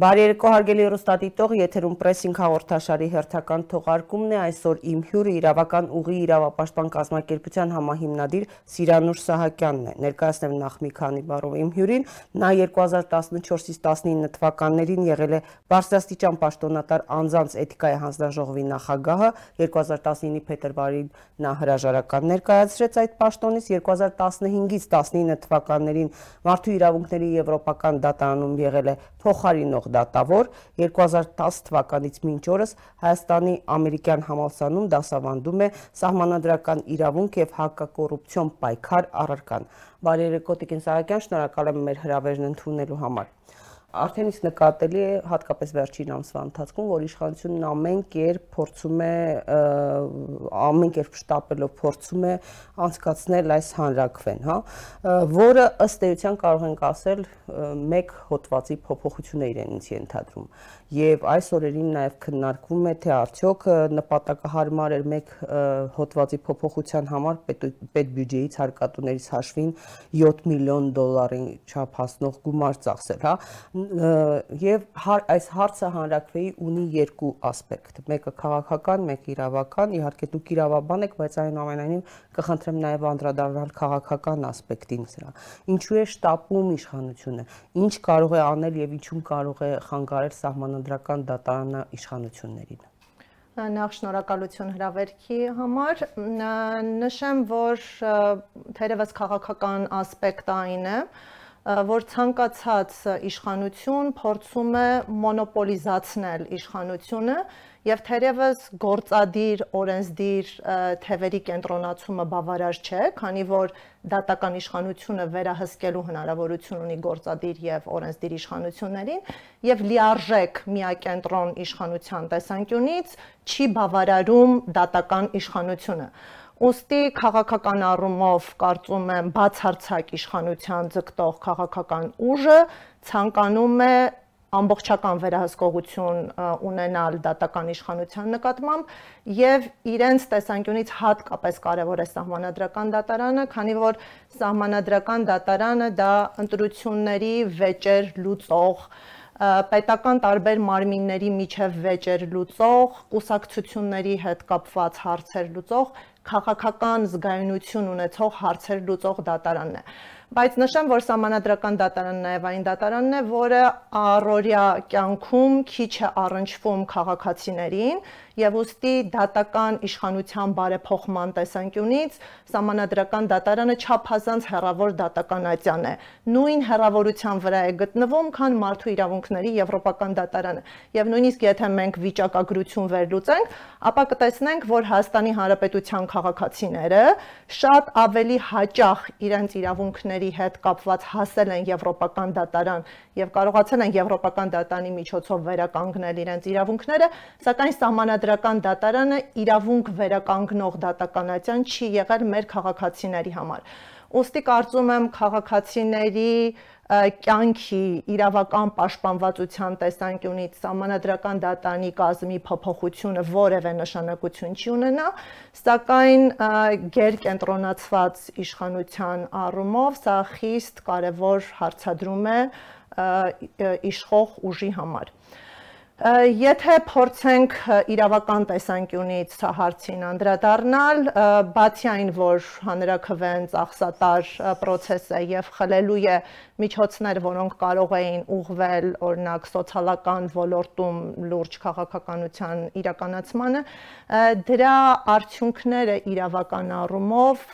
Բարի երեկո հարգելի ռոստատիտող, եթերում պրեսինգ հաղորդաշարի հերթական թողարկումն է այսօր իմ հյուրը իրավական ուղի իրավապաշտպան կազմակերպության համահիմնադիր Սիրանուշ Սահակյանն է։ Ներկայացնեմ նախ մի քանի բառով իմ հյուրին, նա 2014-ից 19 թվականներին եղել է բարձրաստիճան պաշտոնատար անձանց էթիկայի հանձնաժողովի նախագահը, 2019-ի փետրվարին նա հրաժարական ներկայացրեց այդ պաշտոնից, 2015-ից 19 թվականներին Մարդու իրավունքների եվրոպական դատարանում եղել է փոխարինող դատավոր 2010 թվականից մինչ օրս Հայաստանի ամերիկյան համալսարանում դասավանդում է սահմանադրական իրավունք եւ հակակոռուպցիոն պայքար առարկան։ Բարերեկո Տիկին Սահակյան, շնորհակալ եմ մեր հրավերն ընդունելու համար արդեն իսկ նկատելի է հատկապես վերջին ամսվա ընթացքում, որ իշխանությունն ամեն կերպ փորձում է ամեն կերպ շտապելով փորձում է անցկացնել այս հանրակվեն, հա, որը ըստ էության կարող ենք ասել մեկ հոդվածի փոփոխություն է իրենից ենթադրում եւ այս օրերին նաեւ քննարկվում է թե արդյոք նպատակահարմար էր մեկ հոդվածի փոփոխության համար պետ բյուջեից հարկատուներից հաշվին 7 միլիոն դոլարի չափ հասնող գումար ծախսել, հա եւ հար, այս հարցը հանրակրվեի ունի երկու ասպեկտ մեկը քաղաքական մեկը իրավական իհարկե դուք իրավաբան եք բայց այնուամենայնիվ կխնդրեմ նաեւ անդրադառնալ քաղաքական ասպեկտին սրա ինչու է շտապում իշխանությունը ինչ կարող է անել եւ ինչում կարող է խանգարել սահմանադրական դատարանը իշխանություններին։ Նախ շնորհակալություն հրավերքի համար։ Նշեմ, որ թերևս քաղաքական ասպեկտը այն է, որ ցանկացած իշխանություն փորձում է մոնոպոլիզացնել իշխանությունը եւ թերևս գործադիր օրենսդիր թևերի կենտրոնացումը բավարար չէ, քանի որ դատական իշխանությունը վերահսկելու հնարավորություն ունի գործադիր եւ օրենսդիր իշխանություններին եւ լիարժեք միակենտրոն իշխանության տեսանկյունից չի բավարարում դատական իշխանությունը։ Ոստի քաղաքական առումով կարծում եմ բացարձակ իշխանության ձգտող քաղաքական ուժը ցանկանում է ամբողջական վերահսկողություն ունենալ դատական իշխանության նկատմամբ եւ իրենց տեսանկյունից հատկապես կարեւոր է սահմանադրական դատարանը, քանի որ սահմանադրական դատարանը դա ընտրությունների վեճեր լուծող պետական տարբեր մարմինների միջև վեճեր լուծող, կուսակցությունների հետ կապված հարցեր լուծող, քաղաքական զգայունություն ունեցող հարցեր լուծող դատարանն է բայց նշեմ, որ սահմանադրական դատարանն նաև այն դատարանն է, որը առօրյա կյանքում քիչ է առնչվում քաղաքացիներին եւ ուստի դատական իշխանության բարեփոխման տեսանկյունից սահմանադրական դատարանը չափազանց հեռավոր դատական ատյան է։ Նույն հեռավորության վրա է գտնվում, քան մարդու իրավունքների եվրոպական դատարանը։ Եվ նույնիսկ եթե մենք վիճակագրություն վերլուծենք, ապա կտեսնենք, որ Հայաստանի Հանրապետության քաղաքացիները շատ ավելի հաճախ իրենց իրավունքների հետ կապված հասել են եվրոպական դատարան եւ կարողացել են եվրոպական դատարանի միջոցով վերականգնել իրենց իրավունքները, սակայն Հանրադրական դատարանը իրավունք վերականգնող դատականատյան չի եղել մեր քաղաքացիների համար։ Ոստի կարծում եմ քաղաքացիների կյանքի իրավական պաշտպանվածության տեսանկյունից սահմանադրական դատարանի կազմի փոփոխությունը որևէ նշանակություն չի ունենա, սակայն գերկենտրոնացված իշխանության առումով սա խիստ կարևոր հարցադրում է իշխող ուժի համար։ Եթե փորձենք իրավական տեսանկյունից հարցին անդրադառնալ, բացի այն, որ հանրակրվեն ծախսատար process է եւ խլելու է միջոցներ, որոնք կարող էին ուղղվել օրինակ սոցիալական ոլորտում լուրջ քաղաքականության իրականացմանը, դրա արդյունքները իրավական առումով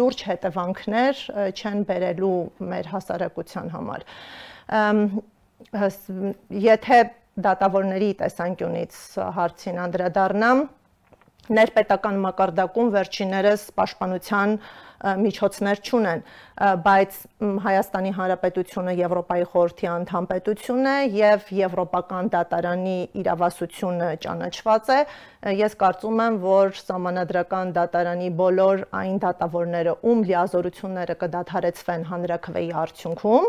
լուրջ հետևանքներ չեն բերելու մեր հասարակության համար եթե դատավորների տեսանկյունից հարցին անդրադառնամ ներպետական մակարդակում վերջիներս պաշտպանության միջոցներ չունեն, բայց Հայաստանի Հանրապետությունը Եվրոպայի խորհրդի անդամ պետություն է եւ Եվրոպական դատարանի իրավասությունը ճանաչված է։ Ես կարծում եմ, որ սահմանադրական դատարանի բոլոր այն դատավորները, ում լիազորությունները կդադարեցվեն հանրակրվեի արդյունքում,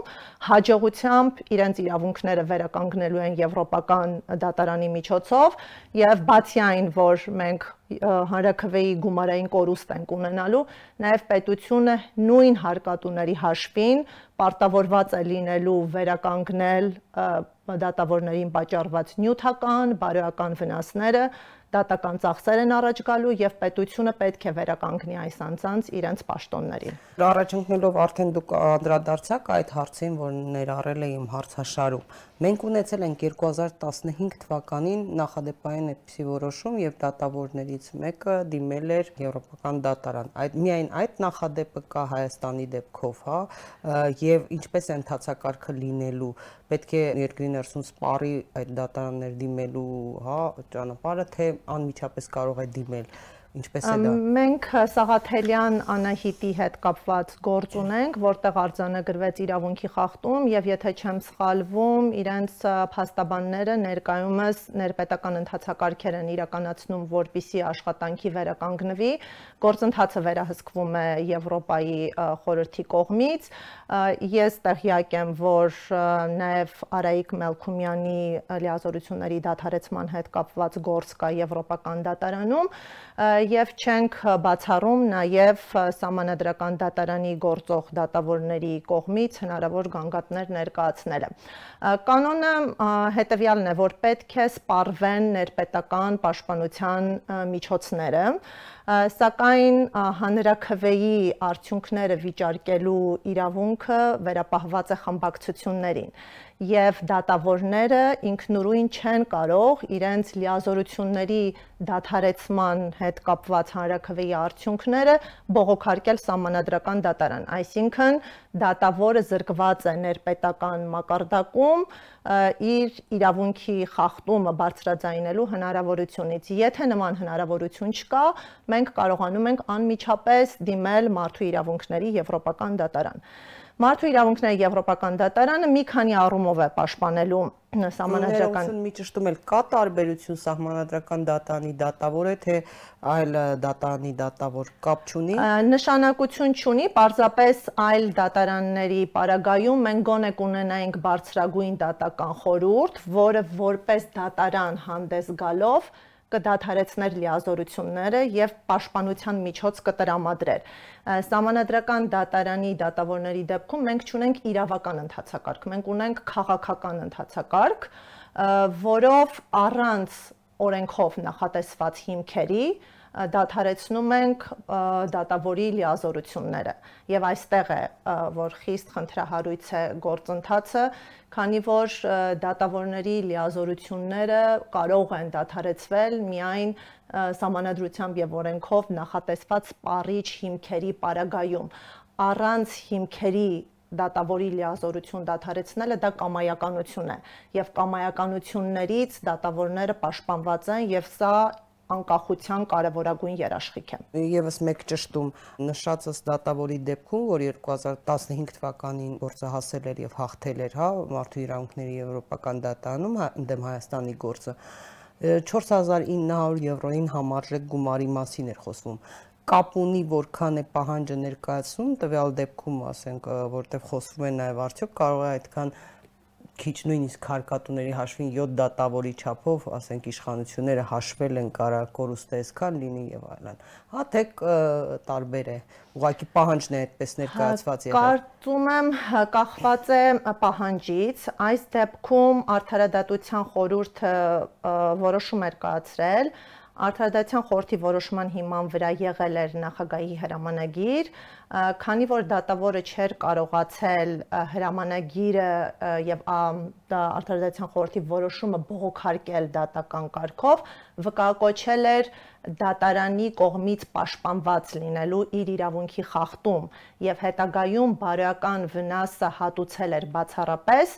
հաջողությամբ իրենց իրավունքները վերականգնելու են Եվրոպական դատարանի միջոցով եւ բացի այն, որ մենք հանրակրվեի գումարային կորուստ ենք ունենալու, նաև պետությունը նույն հարկատուների հաշվին պարտավորված է լինելու վերականգնել դատավորներին պատճառված նյութական, բարոյական վնասները դատական ծախսեր են առաջ գալու եւ պետությունը պետք է վերականգնի այս անձանց իրենց պաշտոններին։ Առաջընկնելով արդեն դուք անդրադարձաք այդ հարցին, որ ներառել է իմ հարցաշարում։ Մենք ունեցել ենք 2015 թվականին նախադեպային այդպիսի որոշում եւ դատավորներից մեկը դիմել էր եվրոպական դատարան։ Այդ միայն այդ նախադեպը կա Հայաստանի դեպքով, հա, եւ ինչպես է ընթացակարգը լինելու պետք է երկրի ներսում սպարի այդ դատարաններ դիմելու, հա, ճանապարհը թե անմիջապես կարող է դիմել Ինչպես է դա։ Մենք Սաղաթելյան Անահիտի հետ կապված գործ ունենք, որտեղ արձանագրվեց իրավունքի խախտում եւ եթե չեմ սխալվում, իրենց փաստաբանները ներկայումս ներպետական ընթացակարգեր են իրականացնում, որբիսի աշխատանքի վերականգնվի։ Գործընթացը վերահսկվում է Եվրոպայի խորհրդի կողմից։ Ես տեղյակ եմ, որ նաեւ Արայիկ Մելքումյանի լիազորությունների դադարեցման հետ կապված գործ կա Եվրոպական դատարանում եւ չենք բացառում նաեւ համանadrական դատարանի գործող դատավորների կողմից հնարավոր գանգատներ ներկայացնելը։ Կանոնը հետեւյալն է, որ պետք է սպառվեն ներպետական պաշտպանության միջոցները, սակայն հանրակրվեի արդյունքները վիճարկելու իրավունքը վերապահված է խմբակցություններին եւ դատավորները ինքնուրույն չեն կարող իրենց լիազորությունների դադարեցման հետ կապված հանրակրվեի արդյունքները բողոքարկել սահմանադրական դատարան, այսինքն դատավորը զրկված է ներպետական մակարդակում իր իրավունքի խախտումը բարձրաձայնելու հնարավորությունից։ Եթե նման հնարավորություն չկա, մենք կարողանում ենք անմիջապես դիմել մարդու իրավունքների եվրոպական դատարան։ Մարդու իրավունքների Եվրոպական դատարանը մի քանի առումով է պաշտպանելու սահմանադրական մի ճշտում էլ կա տարբերություն սահմանադրական դատանի դատավոր է թե այլ դատանի դատավոր կապ չունի նշանակություն չունի պարզապես այլ դատարանների պարագայում մենք գոնե կունենայինք բարձրագույն դատական խորհուրդ որը որպես դատարան հանդես գալով կդադարեցներ լիազորությունները եւ պաշտպանության միջոց կտրամադրեր։ Սահմանադրական դատարանի դատավորների դեպքում մենք ճունենք իրավական ընթացակարգ, մենք ունենք քաղաքական ընթացակարգ, որով առանց օրենքով նախատեսված հիմքերի դադարեցնում ենք դատավորի լիազորությունները եւ այստեղ է որ խիստ խնդրահարույց է գործընթացը քանի որ դատավորների լիազորությունները կարող են դադարեցվել միայն սահմանադրությամբ եւ օրենքով նախատեսված սպառիչ հիմքերի պարագայում առանց հիմքերի դատավորի լիազորություն դադարեցնելը դա կամայականություն է եւ կամայականություններից դատավորները պաշտպանված են եւ սա անկախության կարևորագույն երաշխիք է։ Եվս մեկ ճշտում նշածս դատավորի դեպքում, որ 2015 թվականին գործահասել էր եւ հաղթել էր, հա, մարդու իրավունքների եվրոպական դատարանում հա, դեմ Հայաստանի գործը 4900 եվրոին համարժեք գումարի մասին էր խոսվում կապ ունի որքան է պահանջը ներկայացում տվյալ դեպքում ասենք որտեղ խոսվում է նաև արդյոք կարող է այդքան քիչ նույնիսկ քարկատուների հաշվին 7 դատավորի չափով, ասենք իշխանությունները հաշվել են կարա կորուստեսքան լինի եւ այլն։ Հա թե տարբեր է։ Ուղղակի պահանջն է այդպես ներկայացված եղել։ Կարծում եմ կախված է պահանջից։ Այս դեպքում արդարադատության խորհուրդը որոշում էր կայացրել Արդարադատության խորհրդի որոշման հիման վրա եղել էր նախագահի հրամանագիր, քանի որ դատավորը չէր կարողացել հրամանագիրը եւ արդարադատության խորհրդի որոշումը բողոքարկել դատական կարգով, վկայակոչել էր դատարանի կողմից պաշտպանված լինելու իր իրավունքի խախտում եւ հետագայում բարոյական վնասը հատուցել էր բացառապես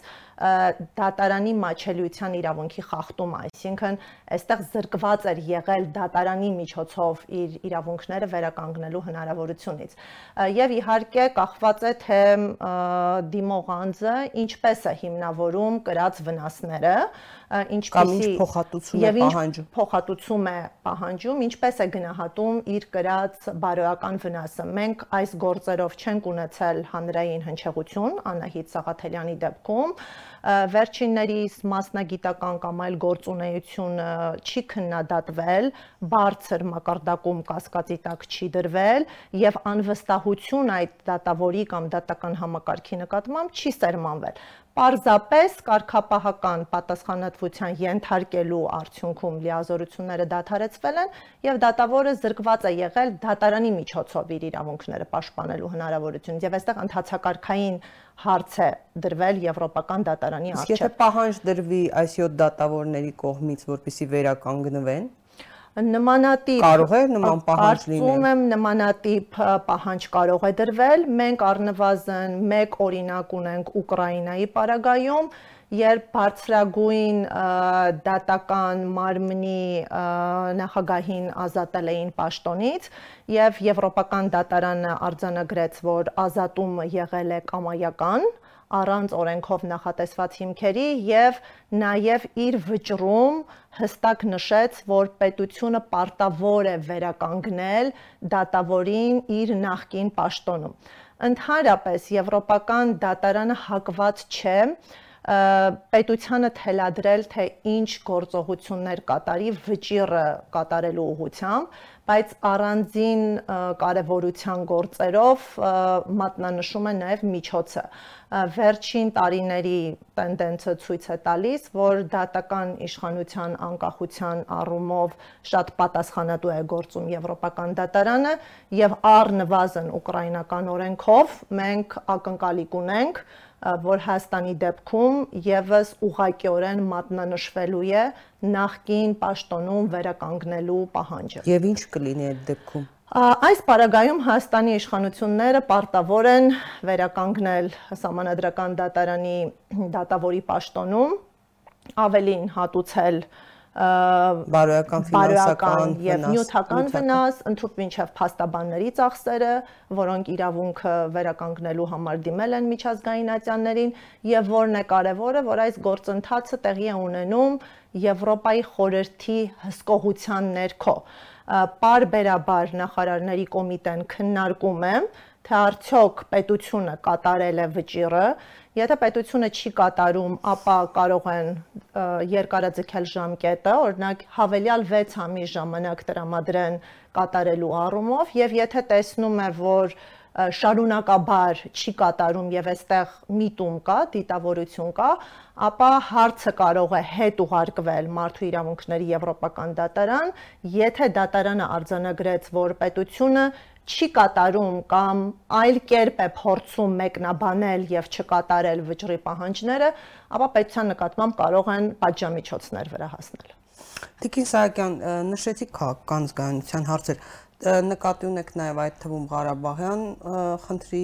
դատարանի մաչելիության իրավունքի խախտում, այսինքն այստեղ զրկված էր եղել դատարանի միջոցով իր իրավունքները վերականգնելու հնարավորությունից եւ իհարկե կախված է թե դիմող անձը ինչպես է հիմնավորում կրած վնասները ինչպեսի փոխհատուցում է պահանջում փոխհատուցում է պահանջում ինչպես է գնահատում իր կրած բարոյական վնասը մենք այս գործերով չենք ունեցել հանրային հնչեղություն Անահիտ Սաղաթելյանի դեպքում վերջիններիս մասնագիտական կամ այլ գործունեությունը չի քննադատվել, բարձր մակարդակում կասկածի տակ չի դրվել եւ անվստահ վստահություն այդ դատավորի կամ դատական համակարգի նկատմամբ չի սերմանվել պարզապես կարգապահական պատասխանատվության ենթարկելու արդյունքում լիազորությունները դադարեցվել են եւ դատավորը զրկված է եղել դատարանի միջոցով իր իրավունքները պաշտպանելու հնարավորությունից եւ այստեղ ընդհանցակարգային հարց է դրվել եվրոպական դատարանի առջև։ Եթե պահանջ դրվի այս 7 դատավորների կողմից, որպիսի վերականգնվեն, նմանատիպ կարող է նման պահանջ լինել։ Կարծում եմ նմանատիպ պահանջ կարող է դրվել։ Մենք առնվազն մեկ օրինակ ունենք Ուկրաինայի պարագայում, երբ բարձրագույն դատական մարմնի նախագահին ազատել էին պաշտոնից եւ եվրոպական դատարանը արձանագրեց, որ ազատումը եղել է կամայական, առանց օրենքով նախատեսված հիմքերի եւ նաեւ իր վճռում հստակ նշեց, որ պետությունը պարտավոր է վերականգնել դատավորին իր նախկին պաշտոնում։ Ընդհանրապես եվրոպական դատարանը հակված չէ պետությանը թելադրել, թե ինչ գործողություններ կատարի վճիռը կատարելու ուղղությամբ, բայց առանձին կարևորության գործերով մատնանշում է նաև միջոցը վերջին տարիների տենդենսը ցույց է տալիս, որ դատական իշխանության անկախության առումով շատ պատասխանատու է գործում Եվրոպական դատարանը եւ առնվազն ուկրաինական օրենքով մենք ակնկալիք ունենք, որ Հայաստանի դեպքում եւս ուղղակիորեն մատնանշվելու է նախկին պաշտոնում վերականգնելու պահանջը։ Եվ ինչ կլինի այդ դեպքում։ Այս պարագայում Հայաստանի իշխանությունները պարտավոր են վերականգնել համանadrական դատարանի դատավորի պաշտոնում, ավելին հատուցել բարոյական ֆինանսական եւ նյութական վնաս, ընդհանուր մինչեւ փաստաբանների ծախսերը, որոնք իրավունքը վերականգնելու համար դիմել են միջազգային ատյաններին եւ որն է կարեւորը, որ այս գործընթացը տեղի է ունենում Եվրոպայի խորհրդի հսկողության ներքո պարբերաբար նախարարների կոմիտեն քննարկում է, թե արդյոք պետությունը կատարել է վճիռը, եթե պետությունը չի կատարում, ապա կարող են երկարաձգել ժամկետը, օրինակ հավելյալ 6 ամիս ժամանակ տրամադրեն կատարելու առումով եւ եթե տեսնում է, որ շարունակաբար չի կատարում եւ այստեղ միտում կա, դիտավորություն կա, ապա հարցը կարող է հետ ուղարկվել Մարդու իրավունքների Եվրոպական դատարան, եթե դատարանը արձանագրեց, որ պետությունը չի կատարում կամ այլ կերպ է փորձում մեկնաբանել եւ չկատարել վճռի պահանջները, ապա պետության նկատմամբ կարող են պատժամիջոցներ վրա հասնել։ Տիկին Սահակյան, նշեցիք քաղաքական զգայունության հարցեր նկատի ունեք նաև այդ թվում Ղարաբաղյան խնդրի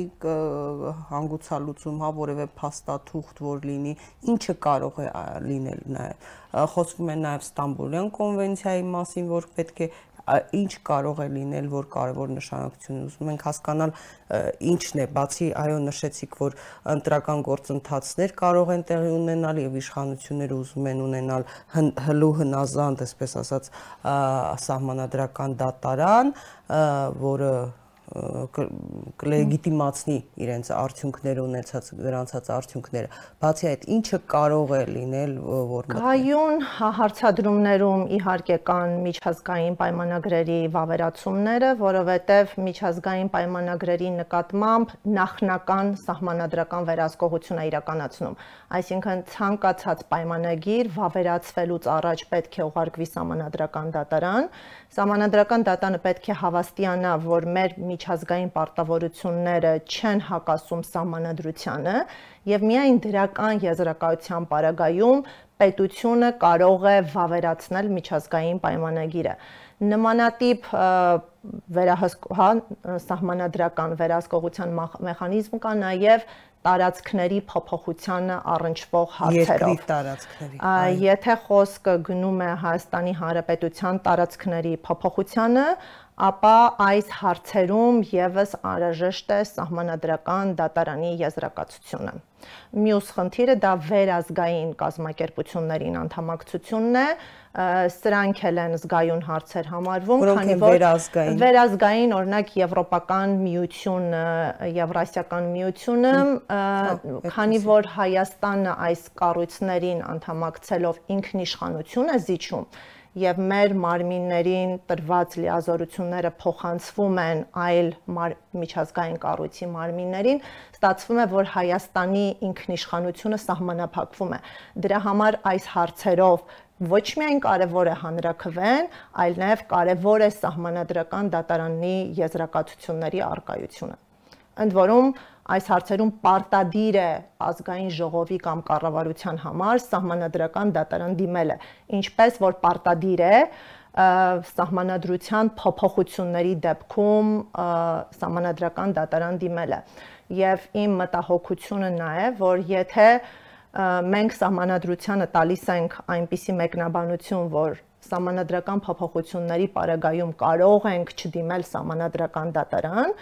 հանգուցալուծում, հա որևէ փաստաթուղթ որ լինի, ինչը կարող է լինել նաև խոսվում է նաև Ստամբուլյան կոնվենցիայի մասին, որ պետք է ինչ կարող է լինել, որ կարևոր նշանակություն ուզում ենք հասկանալ ինչն է, բացի այո նշեցիք, որ ընտրական գործընթացներ կարող են տեղի ունենալ եւ իշխանությունները ուզում են ունենալ հլու հնազանդ, այսպես ասած, սահմանադրական դատարան, որը կլեգիտիմացնի իրենց արդյունքները ունեցած գրանցած արդյունքները բացի այդ ինչը կարող է լինել որ գայուն հարցադրումներում իհարկե կան միջազգային պայմանագրերի վավերացումները որովհետև միջազգային պայմանագրերի նկատմամբ նախնական սահմանադրական վերահսկողություն է իրականացնում այսինքն ցանկացած պայմանագիր վավերացվելուց առաջ պետք է ուղարկվի սահմանադրական դատարան Սահմանադրական դատանը պետք է հավաստիանա, որ մեր միջազգային պարտավորությունները չեն հակասում սահմանադրությանը եւ միայն դրական եզրակացության պարագայում պետությունը կարող է վավերացնել միջազգային պայմանագիրը նմանատիպ վերահսկ հա սահմանադրական վերահսկողության մեխանիզմ կա նաև տարածքների փոփոխությանը առնչվող հարցերով։ Երկրի տարածքների։ Եթե խոսքը գնում է Հայաստանի Հանրապետության տարածքների փոփոխությանը, ապա այս հարցերում եւս անհրաժեշտ է սահմանադրական դատարանի եզրակացությունը։ Մյուս խնդիրը դա վերազգային կազմակերպություններին անդամակցությունն է, սրանք էլ են զգայուն հարցեր համարվում, քանի որ վերազգային վերազգային օրինակ Եվրոպական միությունը, Եվրասիական միությունը, քանի որ Հայաստանը այս կառույցներին անդամակցելով ինքնիշխանություն է զիջում, եւ մեր մարմիններին տրված լիազորությունները փոխանցվում են այլ միջազգային կառույցի մարմիններին, ստացվում է, որ Հայաստանի ինքնիշխանությունը սահմանափակվում է։ Դրա համար այս հարցերով ոչ միայն կարևոր է հանրակրվեն, այլ նաև կարևոր է սահմանադրական դատարանի եզրակացությունների արկայությունը։ Ընդ որում այս հարցերում պարտադիր է ազգային ժողովի կամ կառավարության համար սահմանադրական դատարան դիմելը, ինչպես որ պարտադիր է սահմանադրության փոփոխությունների դեպքում սահմանադրական դատարան դիմելը։ Եվ իմ մտահոգությունը նա է, որ եթե մենք սահմանադրությանը տալիս ենք այնպիսի մեկնաբանություն, որ սահմանադրական փոփոխությունների պարագայում կարող ենք չդիմել սահմանադրական դատարան,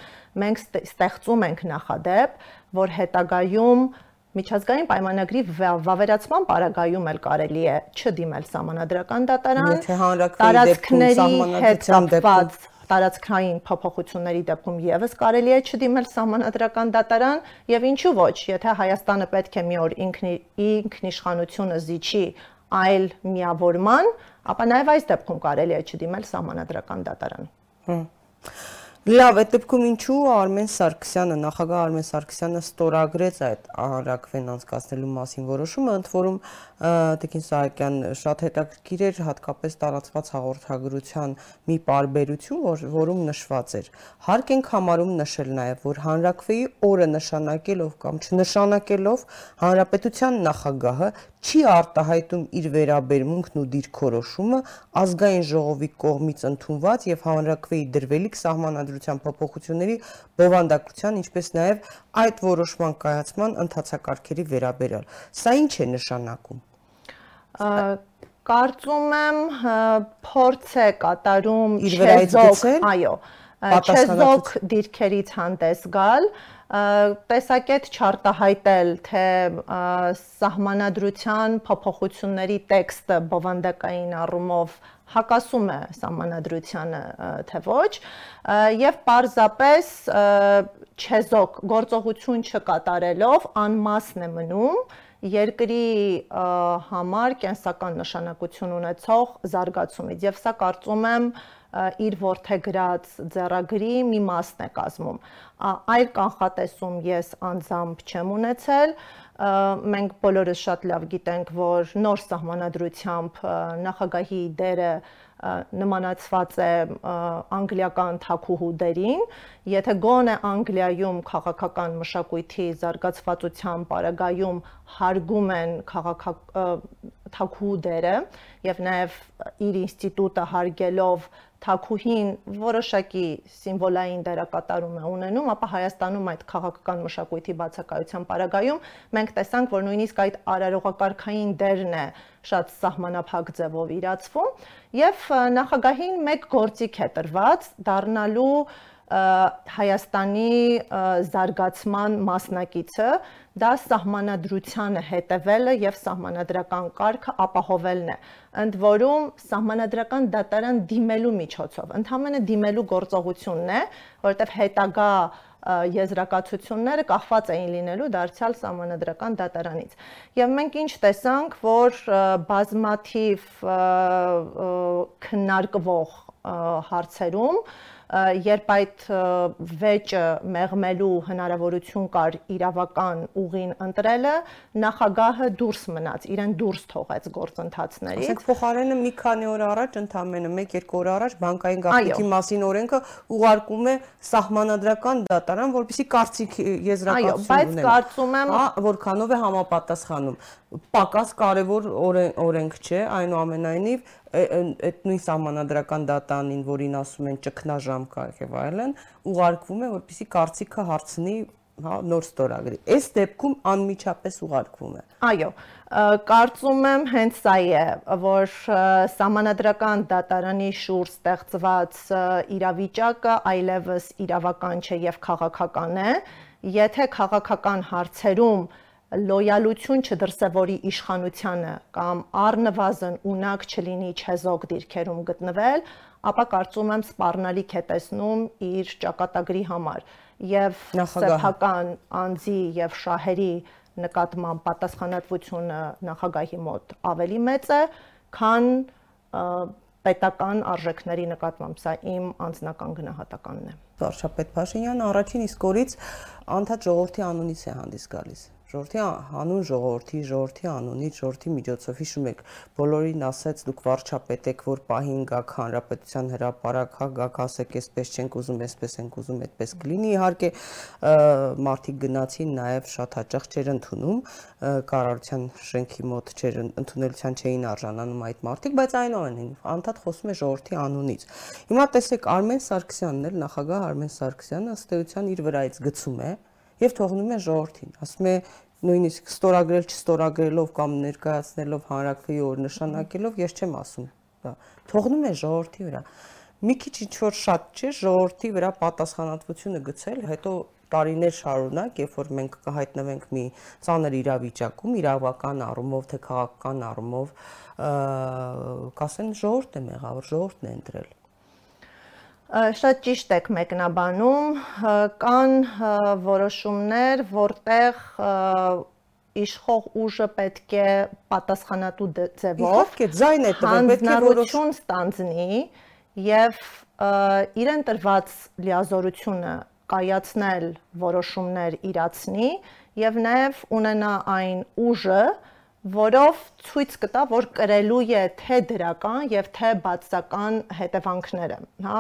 մենք ստեղծում ենք նախադեպ, որ հետագայում միջազգային պայմանագրի վավերացման պարագայում էլ կարելի է չդիմել սահմանադրական դատարան, դեպքում սահմանադրության դեպքում տարածքային փոփոխությունների դեպքում եւս կարելի է չդիմել սահմանադրական դատարան եւ ինչու ոչ, եթե Հայաստանը պետք է մի օր ինքնի ինքնիշխանությունը զիջի այլ միավորման, ապա նաև այս դեպքում կարելի է չդիմել սահմանադրական դատարան։ Հմ Լավ, այդ դեպքում ինչու Արմեն Սարգսյանը, նախագահ Արմեն Սարգսյանը ստորագրեց այդ հանրակրվեն անցկացնելու մասին որոշումը, ընդ որում Տիկին Սահակյան շատ հետաքրքիր էր հատկապես տարածված հաղորդագրության մի պարբերություն, որ որում նշված էր. Հարկ ենք համարում նշել նաև, որ հանրակրվեի օրը նշանակելով կամ չնշանակելով հանրապետության նախագահը չի արտահայտում իր վերաբերմունքն ու դիրքորոշումը ազգային ժողովի կողմից ընդունված եւ հանրակրվեի դրվելիք սահմանադրության փոփոխությունների բովանդակության, ինչպես նաեւ այդ որոշման կայացման ընթացակարգերի վերաբերյալ։ Սա ինչ է նշանակում կարծում եմ փորձ է կատարում չեզոք, այո, չեզոք դիրքերից հանդես գալ, տեսակետ չարտահայտել, թե սահմանադրության փոփոխությունների տեքստը բովանդակային առումով հակասում է սահմանադրությանը, թե ոչ, եւ պարզապես չեզոք գործողություն չկատարելով անմասն է մնում երկրի համար կենսական նշանակություն ունեցող զարգացումից եւ սա կարծում եմ իր ворթեգրած ձեռագրի մի մասն է կազմում։ Այլ կանխատեսում ես անձամբ չեմ ունեցել։ Մենք բոլորս շատ լավ գիտենք, որ նոր սահմանադրությամբ նախագահի դերը նմանացված է անգլիական թակուհու դերին, եթե գոնե Անգլիայում քաղաքական մշակույթի զարգացվածության պարագայում հարգում են քաղաքակ թակուհու դերը եւ նաեւ իր ինստիտուտը հարգելով թակուհին որոշակի սիմվոլային դերակատարում է ունենում, ապա Հայաստանում այդ քաղաքական մշակույթի բացակայության պարագայում մենք տեսանք, որ նույնիսկ այդ արարողակարգային դերն է շատ սահմանափակ ձևով իրացվում եւ նախագահին մեկ գործիք է տրված դառնալու Հայաստանի զարգացման մասնակիցը դա սահմանադրությանը հետևելը եւ սահմանադրական կարգը ապահովելն է ընդ որում սահմանադրական դատարան դիմելու միջոցով ընդհանրապես դիմելու գործողությունն է որովհետեւ հետագա եզրակացությունները կախված էին լինելու դարձյալ սահմանադրական դատարանից։ Եվ մենք ինչ տեսանք, որ բազմաթիվ քննարկվող հարցերում երբ այդ վեճը մեղմելու հնարավորություն կար իրավական ուղին ընտրելը, նախագահը դուրս մնաց, իրեն դուրս թողեց գործընթացներից։ Ասենք փոխարենը մի քանի օր առաջ, ընդամենը 1-2 օր առաջ բանկային գաղտնիքի մասին օրենքը ուղարկում է սահմանադրական դատարան, որպեսզի կարծիք եզրակացություն ունենա։ Այո, բայց կարծում եմ, հա, որքանով է համապատասխանում պակաս կարևոր օրենք չէ, այնուամենայնիվ այդ նույն սահմանադրական դատանին, որին ասում են ճգնաժամ կա եւ այլն, ուղարկվում է, որպեսզի կարծիքը հարցնի հա նոր ստորագրի։ Այս դեպքում անմիջապես ուղարկվում է։ Այո, կարծում եմ հենց սա է, որ սահմանադրական դատարանի շուրջ ստեղծված իրավիճակը այլևս իրավական չէ եւ քաղաքական է։ Եթե քաղաքական հարցերում լոյալություն չդրսևորի իշխանությանը կամ առնվազն ունակ չլինի չեզոք դիրքերում գտնվել, ապա կարծում եմ սպառնալիք է տեսնում իր ճակատագրի համար եւ սեփական անձի եւ շահերի նկատմամբ պատասխանատվությունը նախագահի մոտ ավելի մեծ է, քան պետական արժեքների նկատմամբ։ Սա իմ անձնական գնահատականն է։ Վարշապետ Փաշինյան առաջին իսկ օրից անդադ ժողովրդի անունից է հանդիս գալիս ժողովրդի հանուն ժողովրդի, ժողովրդի անունից, ժողովրդի միջոցով հիշում եք, բոլորին ասեց դուք վարչապետ եք, որ պահին գաք հանրապետության հրապարակ, հա գաք ասեք, այսպես չենք ուզում, այսպես ենք ուզում, այդպես կլինի։ Իհարկե մարդիկ գնացին նաև շատ հաճախ չեր ընդունում կառավարության շենքի մոտ չեր ընդունելության չէին արժանանում այդ մարդիկ, բայց այնուամենայնիվ անդադ խոսում է ժողովրդի անունից։ Հիմա տեսեք Արմեն Սարգսյանն էլ նախագահ Արմեն Սարգսյանը ըստ էության իր վրայից գցում է եւ թողնում է ժողովրդին։ Ասում է նույնիսկ ստորագրել չստորագրելով կամ ներկայացնելով հանրակրվեի օր նշանակելով ես չեմ ասում դա թողնում է ժողովրդի վրա մի քիչ ինչ որ շատ չէ ժողովրդի վրա պատասխանատվությունը գցել հետո տարիներ շարունակ երբ որ մենք կհայտնվենք մի ծանր իրավիճակում իրավական առումով թե քաղաքական առումով կասեն ժողովուրդն է մեղավոր ժողովուրդն է ընտրել շատ ճիշտ եք մեկնաբանում, կան որոշումներ, որտեղ իշխող ուժը պետք է պատասխանատու ձևով իհարկե ձայն է տվել պետք է որոշում ստանձնի եւ իրեն տրված լիազորությունը կայացնել որոշումներ իրացնի եւ նաեւ ունենա այն ուժը, որով ցույց կտա, որ կրելու է թե դրական եւ թե բացական հետևանքները, հա,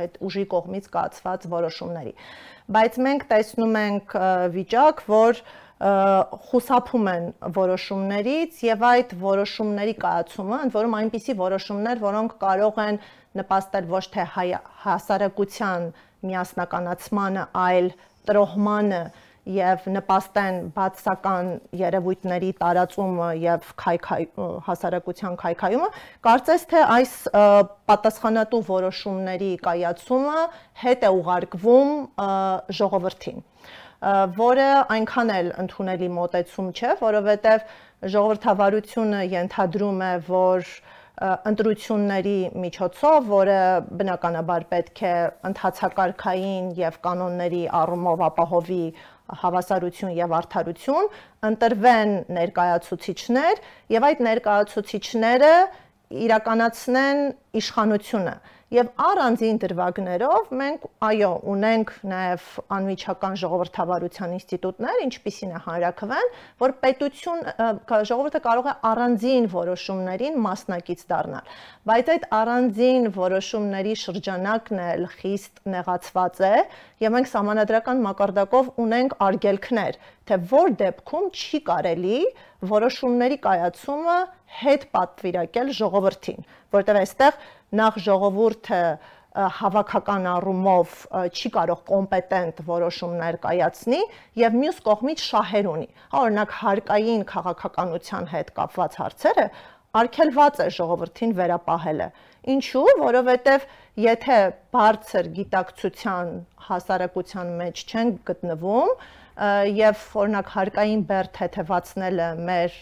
այդ ուժի կողմից կայացված որոշումների։ Բայց մենք տեսնում ենք վիճակ, որ խուսափում են որոշումներից եւ այդ որոշումների կայացումը, ընդ որում այնպիսի որոշումներ, որոնք կարող են նպաստել ոչ թե հասարակության միասնականացմանը, այլ տրոհմանը եւ նպաստեն բացական երևույթների տարածումը եւ քայքայ հասարակության քայքայումը կարծես թե այս պատասխանատու որոշումների կայացումը հետ է ուղարկվում ժողովրդին որը այնքան էլ ընդունելի մոտեցում չէ, որովհետև ժողովրդավարությունը ենթադրում է, որ ընտրությունների միջոցով, որը բնականաբար պետք է ընթացակարգային եւ կանոնների առումով ապահովի հավասարություն եւ արդարություն, ընտրվեն ներկայացուցիչներ եւ այդ ներկայացուցիչները իրականացնեն իշխանությունը Եվ առանձին դրվագներով մենք այո ունենք նաև անմիջական ժողովրդավարության ինստիտուտներ, ինչպիսին է հանրակրվեն, որ պետություն ժողովուրդը կարող է առանձին որոշումներին մասնակից դառնալ։ Բայց այդ առանձին որոշումների շրջանակն էլ խիստ նեղացված է, եւ մենք համանadrական մակարդակով ունենք արգելքներ, թե որ դեպքում չի կարելի որոշումների կայացումը հետ պատվիրակել ժողովրդին, որտեղ այստեղ նախ ժողովուրդը հավաքական առումով չի կարող կոմպետենտ որոշումներ կայացնի եւ մյուս կողմից շահեր ունի։ Օրինակ հարկային քաղաքականության հետ կապված հարցերը արգելված է ժողովրդին վերապահելը։ Ինչու? Որովհետև եթե բարձր գիտակցության հասարակության մեջ չեն գտնվում, եւ օրինակ հարկային բեր թեթևացնելը մեր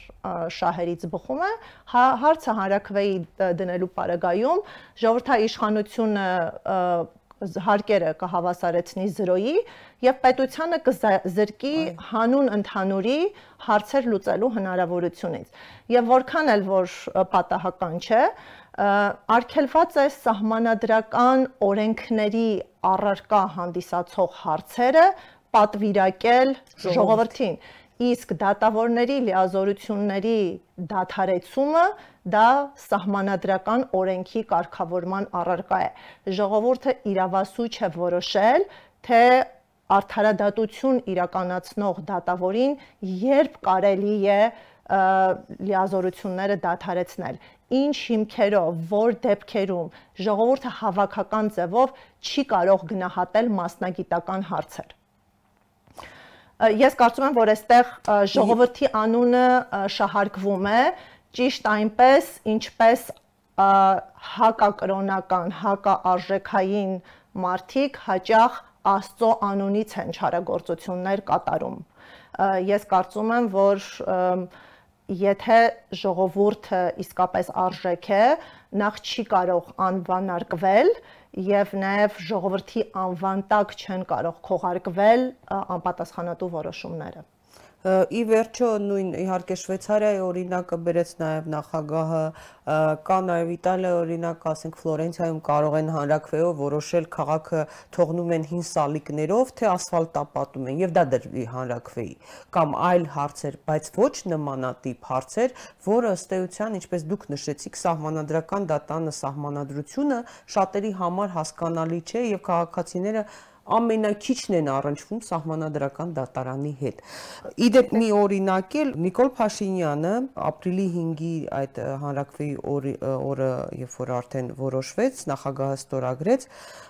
շահերից բխում է, հա, հարցը հանրակրվեի դնելու պարագայում ժողովրդաիշխանությունը հարկերը կհավասարեցնի 0-ի եւ պետությանը կզրկի հանուն ընդհանուրի հարցեր լուծելու հնարավորությունից։ Եվ որքան էլ որ պատահական չէ, արգելված է սահմանադրական օրենքների առարկա հանդիսացող հարցերը պատվիրակել ժողովրդին իսկ դատավորների լիազորությունների դադարեցումը դա սահմանադրական օրենքի կարգավորման առարկա է ժողովուրդը իրավասու չէ որոշել թե արդարադատություն իրականացնող դատավորին երբ կարելի է լիազորությունները դադարեցնել ինչ հիմքերով, որ դեպքերում ժողովուրդը հավաքական ձևով չի կարող գնահատել մասնագիտական հարցեր ես կարծում եմ, որ այստեղ ժողովրդի անունը շահարկվում է ճիշտ այնպես, ինչպես հակակրոնական, հակաարժեքային մարդիկ հաճախ Աստծո անունից են չարագործություններ կատարում։ Ես կարծում եմ, որ եթե ժողովուրդը իսկապես արժեք է, նախ չի կարող անվանարկվել եւ նաեւ ժողովրդի անվան տակ չեն կարող քողարկվել անպատասխանատու որոշումները։ Ի վերջո նույն իհարկե Շվեյցարիայի օրինակը բերեց նաև նախագահը, կա նաև Իտալիայի օրինակը, ասենք Ֆլորենցիայում կարող են հանրակրվեով որոշել քաղաքը թողնում են հին սալիկներով, թե ասֆալտապատում են եւ դա դրվի հանրակրվեի կամ այլ հարցեր, բայց ոչ նմանատիպ հարցեր, որը ըստ էության, ինչպես դուք նշեցիք, սահմանադրական դատանը սահմանադրությունը շատերի համար հասկանալի չէ եւ քաղաքացիները ամենակիչն են առնչվում սահմանադրական դատարանի հետ։ Իդեպ մի օրինակ էլ Նիկոլ Փաշինյանը ապրիլի 5-ի այդ հանրակրվեի օրը, երբ որ արդեն որոշվեց, նախագահը ստորագրեց,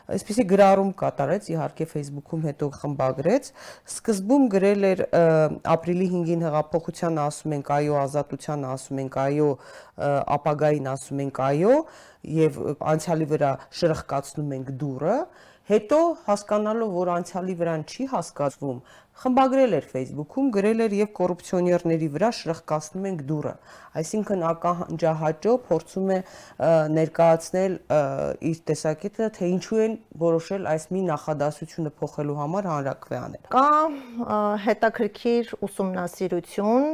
այսպեսի գրառում կատարեց, իհարկե Facebook-ում հետո խմբագրեց, սկզբում գրել էր ապրիլի 5-ին հեղափոխության ասում ենք այո, ազատության ասում ենք այո, ապագային ասում ենք այո, եւ անցյալի վրա շրխկացնում ենք դուրը, Հետո հասկանալով, որ անցյալի վրան չի հասկացվում, խմբագրել էր Facebook-ում, գրել էր եւ կոռուպցիոներների վրա շրխկացնում ենք դուրը։ Այսինքն ականջահաճո փորձում է ներկայացնել իր տեսակետը, թե ինչու են որոշել այս մի նախադասությունը փոխելու համար հանրակրվե անել։ Կա հետաքրքիր ուսումնասիրություն,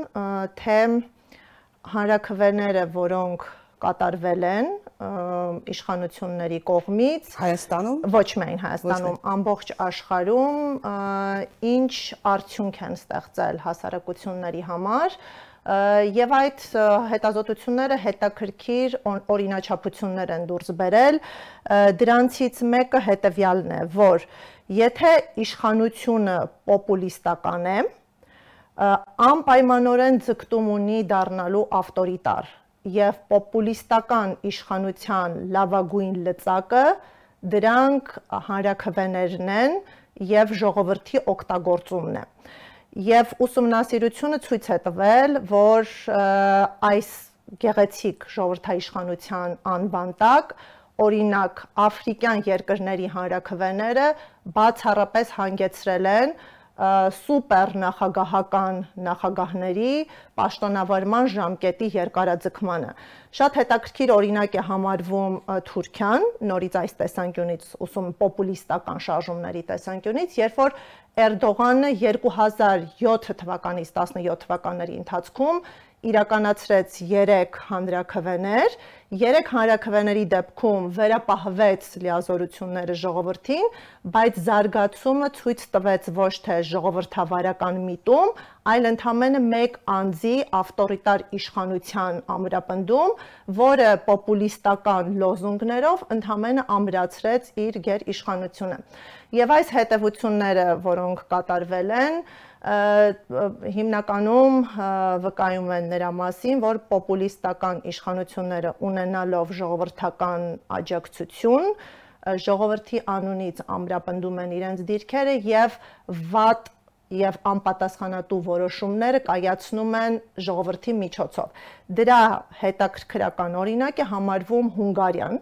թե հանրակրվեները, որոնք կատարվել են իշխանությունների կողմից. Հայաստանում? Ոչ միայն Հայաստանում ամբողջ աշխարհում ինչ արդյունք են ստեղծել հասարակությունների համար եւ այդ հետազոտությունները հետաքրքիր օրինաչափություններ են դուրս բերել դրանցից մեկը հետեւյալն է որ եթե իշխանությունը պոպուլիստական է անպայմանորեն ձգտում ունի դառնալու ավտորիտար եւ պոպուլիստական իշխանության լավագույն լծակը դրանք հանրակրվեներն են եւ ժողովրդի օգտագործումն է եւ ուսումնասիրությունը ցույց է տվել որ այս գեղեցիկ ժողովրդաիշխանության անվան տակ օրինակ աֆրիկյան երկրների հանրակրվեները բացառապես հանգեցրել են սուպեր նախագահական նախագահների պաշտոնավարման ժամկետի երկարաձգմանը։ Շատ հետաքրքիր օրինակ է համարվում Թուրքիան, նորից այս տեսանկյունից ուսում պոպուլիստական շարժումների տեսանկյունից, երբ որ Էրդողանը 2007 թվականից 17 թվականների ընթացքում իրականացրեց 3 հանրակրվեներ, 3 հանրակրվեների դեպքում վերապահվեց լիազորությունները ժողովրդին, բայց զարգացումը ցույց տվեց ոչ թե ժողովրդավարական միտում, այլ ընդամենը մեկ անձի ավտորիտար իշխանության ամրապնդում, որը պոպուլիստական լոզունգներով ընդամենը ամրացրեց իր գեր իշխանությունը։ Եվ այս հետևությունները, որոնք կատարվել են, հիմնականում վկայում են նրա մասին, որ պոպուլիստական իշխանությունները ունենալով ժողովրդական աջակցություն, ժողովրդի անունից ամրապնդում են իրենց դիրքերը եւ վատ եւ անպատասխանատու որոշումները կայացնում են ժողովրդի միջոցով։ Դրա հետաքրքրական օրինակ է համարվում Հունգարիան,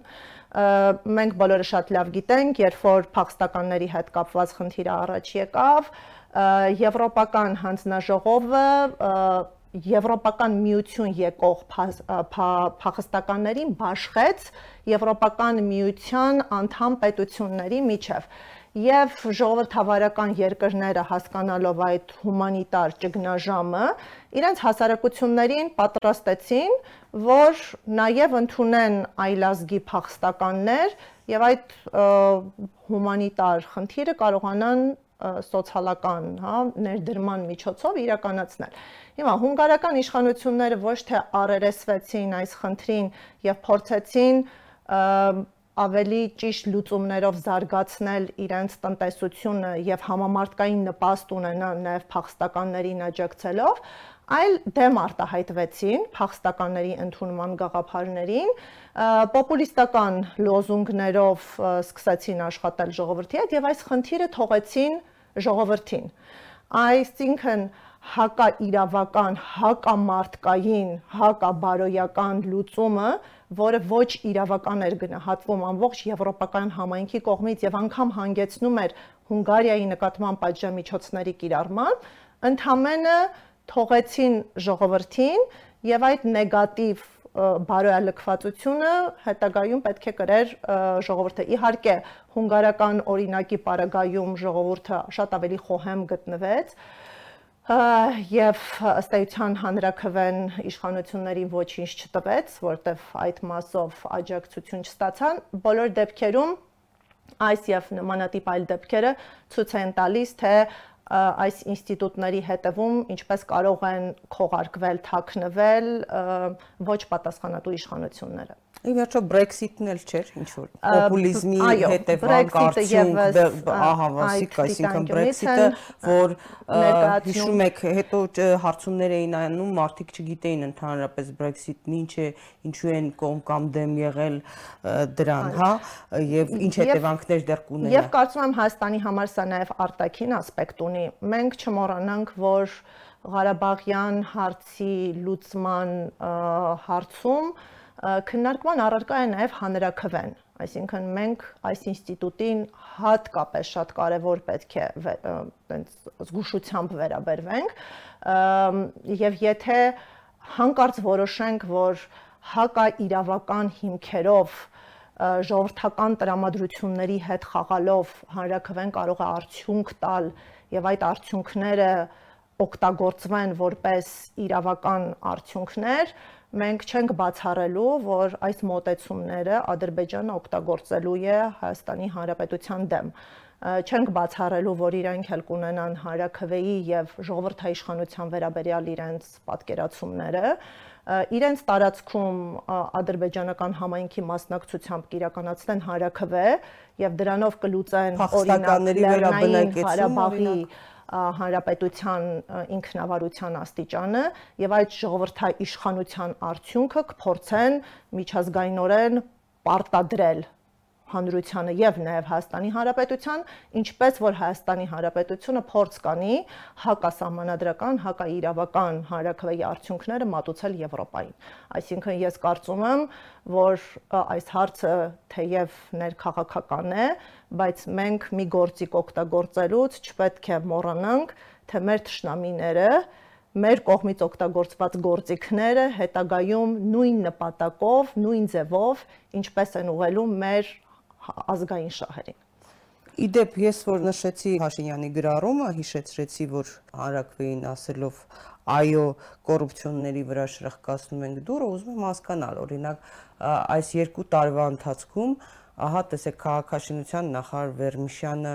մենք բոլորը շատ լավ գիտենք, երբ որ փախստականների հետ կապված խնդիրը առաջ եկավ, Եվրոպական հանձնաժողովը Եվրոպական միություն եկող փախստականներին բաշխեց Եվրոպական միության անդամ պետությունների միջև եւ ժողովրդավարական երկրները հասկանալով այդ հումանիտար ճգնաժամը իրենց հասարակություններին պատրաստեցին որ նաև ընդունեն այլազգի փախստականներ եւ այդ հումանիտար խնդիրը կարողանան սոցիալական, հա, ներդրման միջոցով իրականացնել։ Հիմա հունգարական իշխանությունները ոչ թե առերեսվեցին այս խնդրին եւ փորձեցին ավելի ճիշտ լուծումներով զարգացնել իրենց տնտեսությունը եւ համամարտկային նպաստ ունենան նաեւ փախստականներին աջակցելով, այլ դեմ արտահայտվեցին փախստականների ընդունման գաղափարներին, պոպուլիստական լոզունգներով սկսեցին աշխատել ժողովրդի հետ եւ այս խնդիրը թողեցին ժողովրդին։ Այսինքն հակա իրավական, հակամարտկային, հակաբարոյական լուծումը, որը ոչ իրավական էր գնահատվում ամբողջ եվրոպական համայնքի կողմից եւ անգամ հանգեցնում էր Հունգարիայի նկատմամբ պատժամիջոցների կիրառման, ընդհանրապես թողեցին ժողովրդին եւ այդ նեգատիվ բարոյալքվածությունը հետագայում պետք է կրեր ժողովուրդը։ Իհարկե, հունգարական օրինակի պարագայում ժողովուրդը շատ ավելի խոհեմ գտնվեց, եւ ըստ էության հանրակրվեն իշխանություններին ոչինչ չտվեց, որտեվ այդ մասով աջակցություն չստացան։ Բոլոր դեպքերում այս եւ նմանատիպ այլ դեպքերը ցույց են տալիս, թե այս ինստիտուտների հետևում ինչպես կարող են քողարկվել, թաքնվել ոչ պատասխանատու իշխանությունները։ Ի վերջո Brexit-ն էլ չէր, ինչ որ պոպուլիզմի հետևանք արդյունք, ահա, ասիկ, այսինքն Brexit-ը, որ հիշում եք, հետո հարցումներ էին անում, մարդիկ չգիտեին ընդհանրապես Brexit-ն ինչ է, ինչու են կողմ կամ դեմ եղել դրան, հա, եւ ինչ հետևանքներ դեռ կունենա։ Եվ կարծում եմ Հայաստանի համար սա նաեւ արտաքին ասպեկտ ունի։ Մենք չմոռանանք, որ Ղարաբաղյան հարցի լուծման հարցում քննարկման առարկա է նաև հանրակրվեն այսինքն մենք այս ինստիտուտին հատկապես շատ կարևոր պետք է տենց զգուշությամբ վերաբերվենք եւ եթե հանկարծ որոշենք որ հակա իրավական հիմքերով ժողովրդական տրամադրությունների հետ խաղալով հանրակրվեն կարող է արդյունք տալ եւ այդ արդյունքները օգտագործվեն որպես իրավական արդյունքներ, մենք չենք բացառելու, որ այս մոտեցումները Ադրբեջանը օգտագործելու է Հայաստանի Հանրապետության դեմ չենք բացառելու, որ իրանք էլ կունենան հարակվեի եւ ժողովրդաիշխանության վերաբերյալ իրենց պատկերացումները, իրենց տարածքում ադրբեջանական համայնքի մասնակցությամբ կիրականացնեն հարակվե եւ դրանով կլուծեն օրինակ Լեռնային Ղարաբաղի հանրապետության ինքնավարության աստիճանը եւ այդ ժողովրդաիշխանության արդյունքը կփորձեն միջազգայինորեն պարտադրել հանրությանը եւ նաեւ Հայաստանի Հանրապետության, ինչպես որ Հայաստանի Հանրապետությունը փորձ կանի հակասահմանադրական, հակաիրավական հանրակրվեի արդյունքները մատուցել Եվրոպային։ Այսինքն ես կարծում եմ, որ այս հարցը թեև ներքաղաքական է, բայց մենք մի գործիք օգտագործելուց չպետք է մոռանանք, թե մեր ճշնամիները մեր կողմից օգտագործված գործիքները հետագայում նույն նպատակով, նույն ձևով, ինչպես են ուղղելու մեր ազգային շահերին։ Իդեպ ես որ նշեցի Փաշինյանի գրառումը, հիշեցրեցի, որ հանրակրվեին ասելով այո կոռուպցիոնների վրա շրխկացնում ենք դուրը, ուզում եմ հասկանալ, օրինակ այս երկու տարվա ընթացքում ահա տեսեք քաղաքաշինության նախարար Վերմիշյանը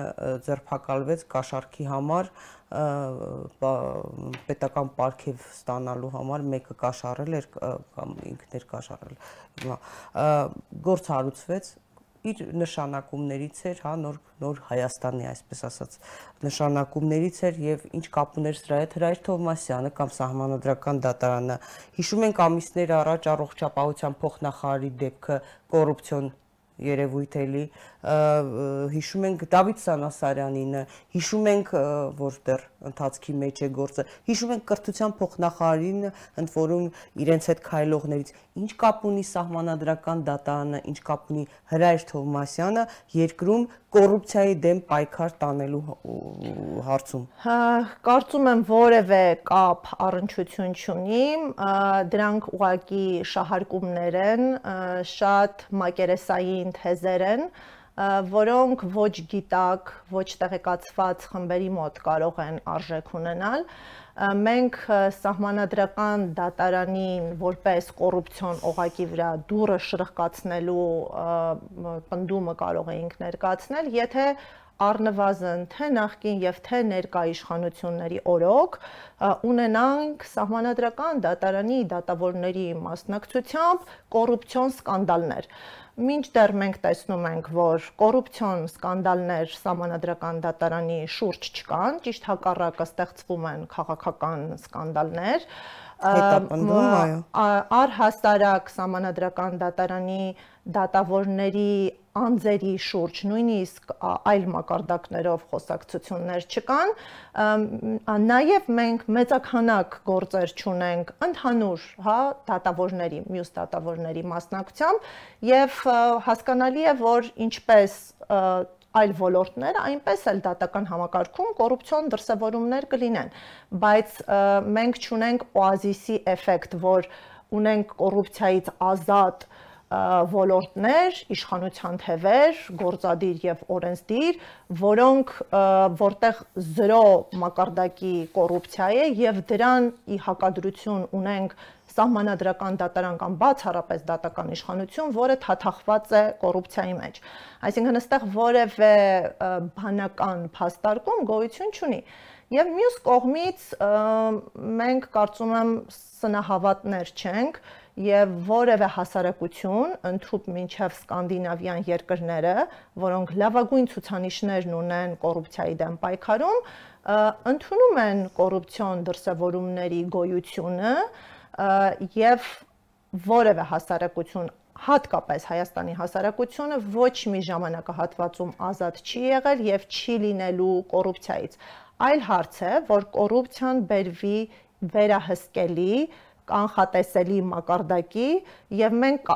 ձերբակալվեց կաշառքի համար պետական պարգև ստանալու համար մեկը կաշառել էր կամ ինքն էր կաշառել գործ հարուցվեց իր նշանակումներից էր, հա, նոր նոր Հայաստանի, այսպես ասած, նշանակումներից էր եւ ինչ կապ ուներ սրա հետ Հրայր Թովմասյանը կամ Սահմանադրական դատարանը։ Հիշում ենք ամիսներ առաջ առողջապահության փոխնախարարի դեպքը կոռուպցիոն երևույթ էլի հիշում ենք Դավիթ Սանասարյանինը հիշում ենք որ դեռ ընթացքի մեջ է գործը հիշում ենք կրթության փոխնախարարին ընդ որում իրենց հետ քայլողներից ինչ կապ ունի սահմանադրական դատարանը ինչ կապ ունի Հրայր Թովմասյանը երկրում կոռուպցիայի դեմ պայքար տանելու հարցում հա կարծում եմ որևէ կապ առնչություն չունի դրանք ուղակի շահարկումներ են շատ մակերեսային թեզեր են որոնք ոչ գիտակ, ոչ տեղեկացված խմբերի մոտ կարող են արժեք ունենալ մենք սահմանադրական դատարանին որպես կոռուպցիոն օղակի վրա դուրը շրխկացնելու պնդումը կարող էինք ներկայացնել, եթե առնվազն թե նախկին եւ թե ներկա իշխանությունների օրոք ունենանք սահմանադրական դատարանի դատավորների մասնակցությամբ կոռուպցիոն սկանդալներ մինչդեռ մենք տեսնում ենք, որ կոռուպցիոն սկանդալներ սահմանադրական դատարանի շուրջ չկան, ճիշտ հակառակը ստեղծվում են քաղաքական սկանդալներ, հետապնդում, այո։ Առհասարակ սահմանադրական դատարանի դատավորների անձերի շուրջ նույնիսկ այլ մակարդակներով խոսակցություններ չկան նաև մենք մեծականակ գործեր ճունենք ընդհանուր հա դատավորների մյուս դատավորների մասնակցությամբ եւ հասկանալի է որ ինչպես այլ ոլորտներ, այնպես էլ դատական համակարգում կոռուպցիոն դրսևորումներ կլինեն, բայց մենք ճունենք օազիսի էֆեկտ, որ ունենք կոռուպցիայից ազատ ոլորտներ, իշխանության թևեր, գործադիր եւ օրենսդիր, որոնք որտեղ 0 մակարդակի կոռուպցիա է եւ դրան ի հակադրություն ունենք սահմանադրական դատարան կամ բացառապես դատական իշխանություն, որը թաթախված է կոռուպցիայի մեջ։ Այսինքն այստեղ որևէ բանական փաստարկում գոյություն չունի։ Եվ մյուս կողմից մենք կարծում եմ սնահավատներ չենք, եւ որևէ հասարակություն ընդհուպ մինչև սկանդինավյան երկրները, որոնք լավագույն ցուցանիշներն ունեն կոռուպցիայի դեմ պայքարում, ընդունում են կոռուպցիոն դրսևորումների գոյությունը եւ որևէ հասարակություն հատկապես Հայաստանի հասարակությունը ոչ մի ժամանակահատվածում ազատ չի եղել եւ չի լինելու կոռուպցիայից։ Այլ հարց է, որ կոռուպցիան բերվի վերահսկելի կանխատեսելի մակարդակի եւ մենք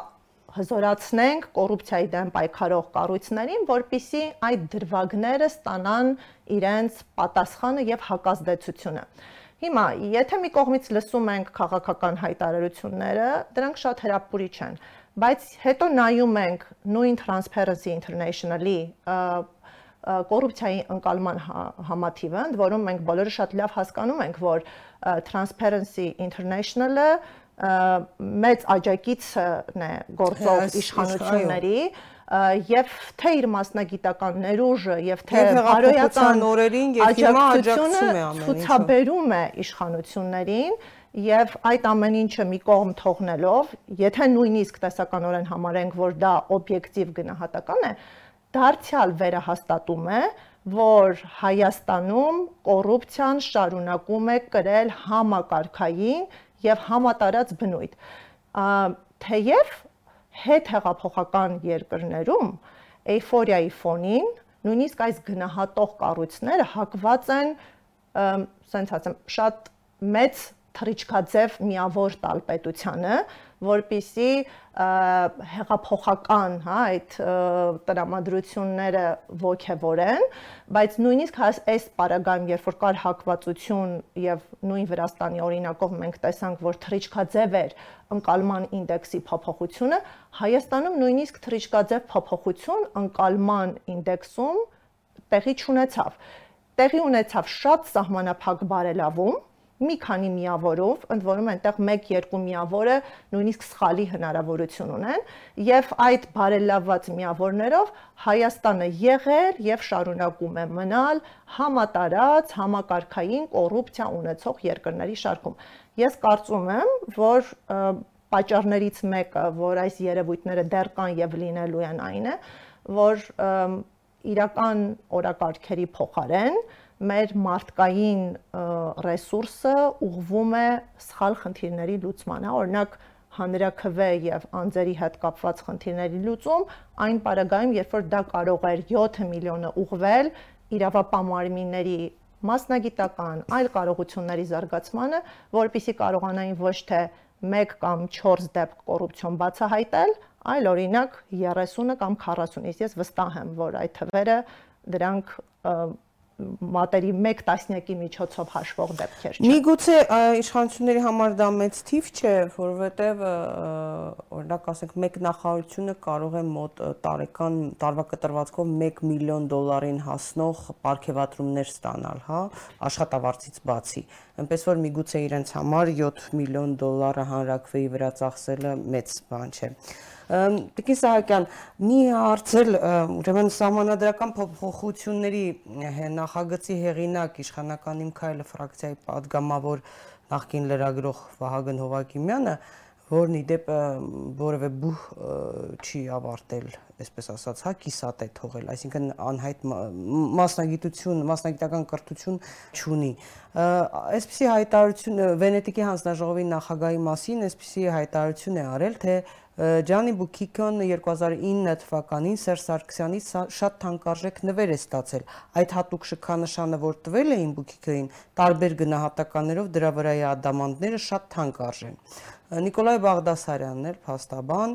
հզորացնենք կոռուպցիայի դեմ պայքարող կառույցներին, որpիսի այդ դրվագները ստանան իրենց պատասխանը եւ հակազդեցությունը։ Հիմա, եթե մի կողմից լսում ենք քաղաքական հայտարարությունները, դրանք շատ հրապուրիչ են, բայց հետո նայում ենք նույն Transparency International-ի կոռուպցիայի ընկալման համաթիվը, ընդ որում մենք բոլորը շատ լավ հասկանում ենք, որ Transparency International-ը մեծ աջակիցն է գործող իշխանությունների եւ թե իր մասնագիտական ներուժը եւ թե բարոյական օրերին եւ հիմա աջակցում է ամեն ինչը ցուցաբերում է իշխանություններին եւ այդ ամեն ինչը մի կողմ թողնելով, եթե նույնիսկ տեսականորեն համարենք, որ դա օբյեկտիվ գնահատական է, դարձյալ վերահաստատում է, որ Հայաստանում կոռուպցիան շարունակում է կրել համակարգային եւ համատարած բնույթ։ Թեև հետ հեղափոխական երկրներում էйֆորիայի ֆոնին նույնիսկ այս գնահատող կառույցները հակված են սենց ասեմ շատ մեծ թրիչքաձև միավոր տալ պետությանը, որբիսի հեղափոխական, հա, այդ տրամադրությունները ողջևորեն, բայց նույնիսկ այս պարագայում, երբ որ կար հակվածություն եւ նույն Վրաստանի օրինակով մենք տեսանք, որ թրիչքաձև էր ընկալման ինդեքսի փոփոխությունը, Հայաստանում նույնիսկ թրիչքաձև փոփոխություն ընկալման ինդեքսում տեղի չունեցավ։ Տեղի ունեցավ շատ սահմանափակ բարելավում, մի քանի միավորով, ընդ որում այնտեղ 1-2 միավորը նույնիսկ սխալի հնարավորություն ունեն, եւ այդ բարելավված միավորներով Հայաստանը եղեր եւ շարունակում է մնալ համատարած համակարգային կոռուպցիա ունեցող երկրների շարքում։ Ես կարծում եմ, որ պատճառներից մեկը, որ այս երևույթները դեռ կան եւ լինելու են այն է, որ իրական օրակարգերի փոխարեն մեր մարդկային ռեսուրսը ուղվում է սխալ խնդիրների լուծմանը, օրինակ հանրակրվե եւ անձերի հետ կապված խնդիրների լուծում այն պարագայում, երբ որ դա կարող էր 7 միլիոնը ուղվել իրավապահ մասնագիտական այլ կարողությունների զարգացմանը, որpիսի կարողանային ոչ թե 1 կամ 4 դեպք կոռուպցիոն բացահայտել, այլ օրինակ 30-ը կամ 40-ից ես վստահ եմ, որ այդ թվերը դրանք մատերի 1 տասնյակի միջոցով հաշվող դեպքեր չէ։ Միգուցե իշխանությունների համար դա մեծ թիվ չէ, որովհետև օրինակ ասենք մեկ նախարարությունը կարող է մոտ տարեկան տարվա կտրվածքով 1 միլիոն դոլարին հասնող ապարքեվատրումներ ստանալ, հա, աշխատավարձից բացի։ Էնպես որ միգուցե իրենց համար 7 միլիոն դոլարը հանրակրվեի վրա ծախսելը մեծ բան չէ։ Տիկին Սահակյան, մի հարցել, ուրեմն համանadrական փոփոխությունների նախագծի հեղինակ իշխանական իմ քայլը ֆրակցիայի падգամավոր նախկին լրագրող Վահագն Հովակիմյանը, որն ի դեպ որևէ բուհ չի ավարտել, այսպես ասած, հա կիսատ է թողել, այսինքն անհայտ մասնագիտություն, մասնագիտական կրթություն չունի։ Այսպիսի հայտարարություն Վենետիկի հանձնաժողովի նախագահի մասին այսպիսի հայտարարություն է արել, թե Ջանի Բուքիկոն 2009 թվականին Սերժ Սարգսյանից շատ թանկարժեք նվեր է ստացել։ Այդ հատուկ շքանշանը, որ տվել էին Բուքիկոին, տարբեր գնահատականներով դրա վրայի ադամանդները շատ թանկ արժեն։ Նիկոլայ Բաղդասարյանն էր փաստաբան,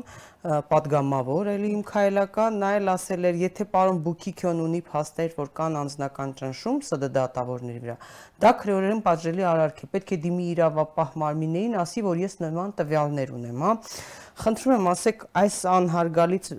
падգամավոր էլի իմ քայլական, նա էլ ասել էր, եթե պարոն Բուկիկյան ունի փաստեր, որ կան անձնական ճնշում ՍԴ դատավորների վրա, դա քրեորեն պատժելի արարք է։ Պետք է դիմի իրավապահ մարմիններին, ասի, որ ես նման տվյալներ ունեմ, հա։ Խնդրում եմ ասեք այս անհարգալից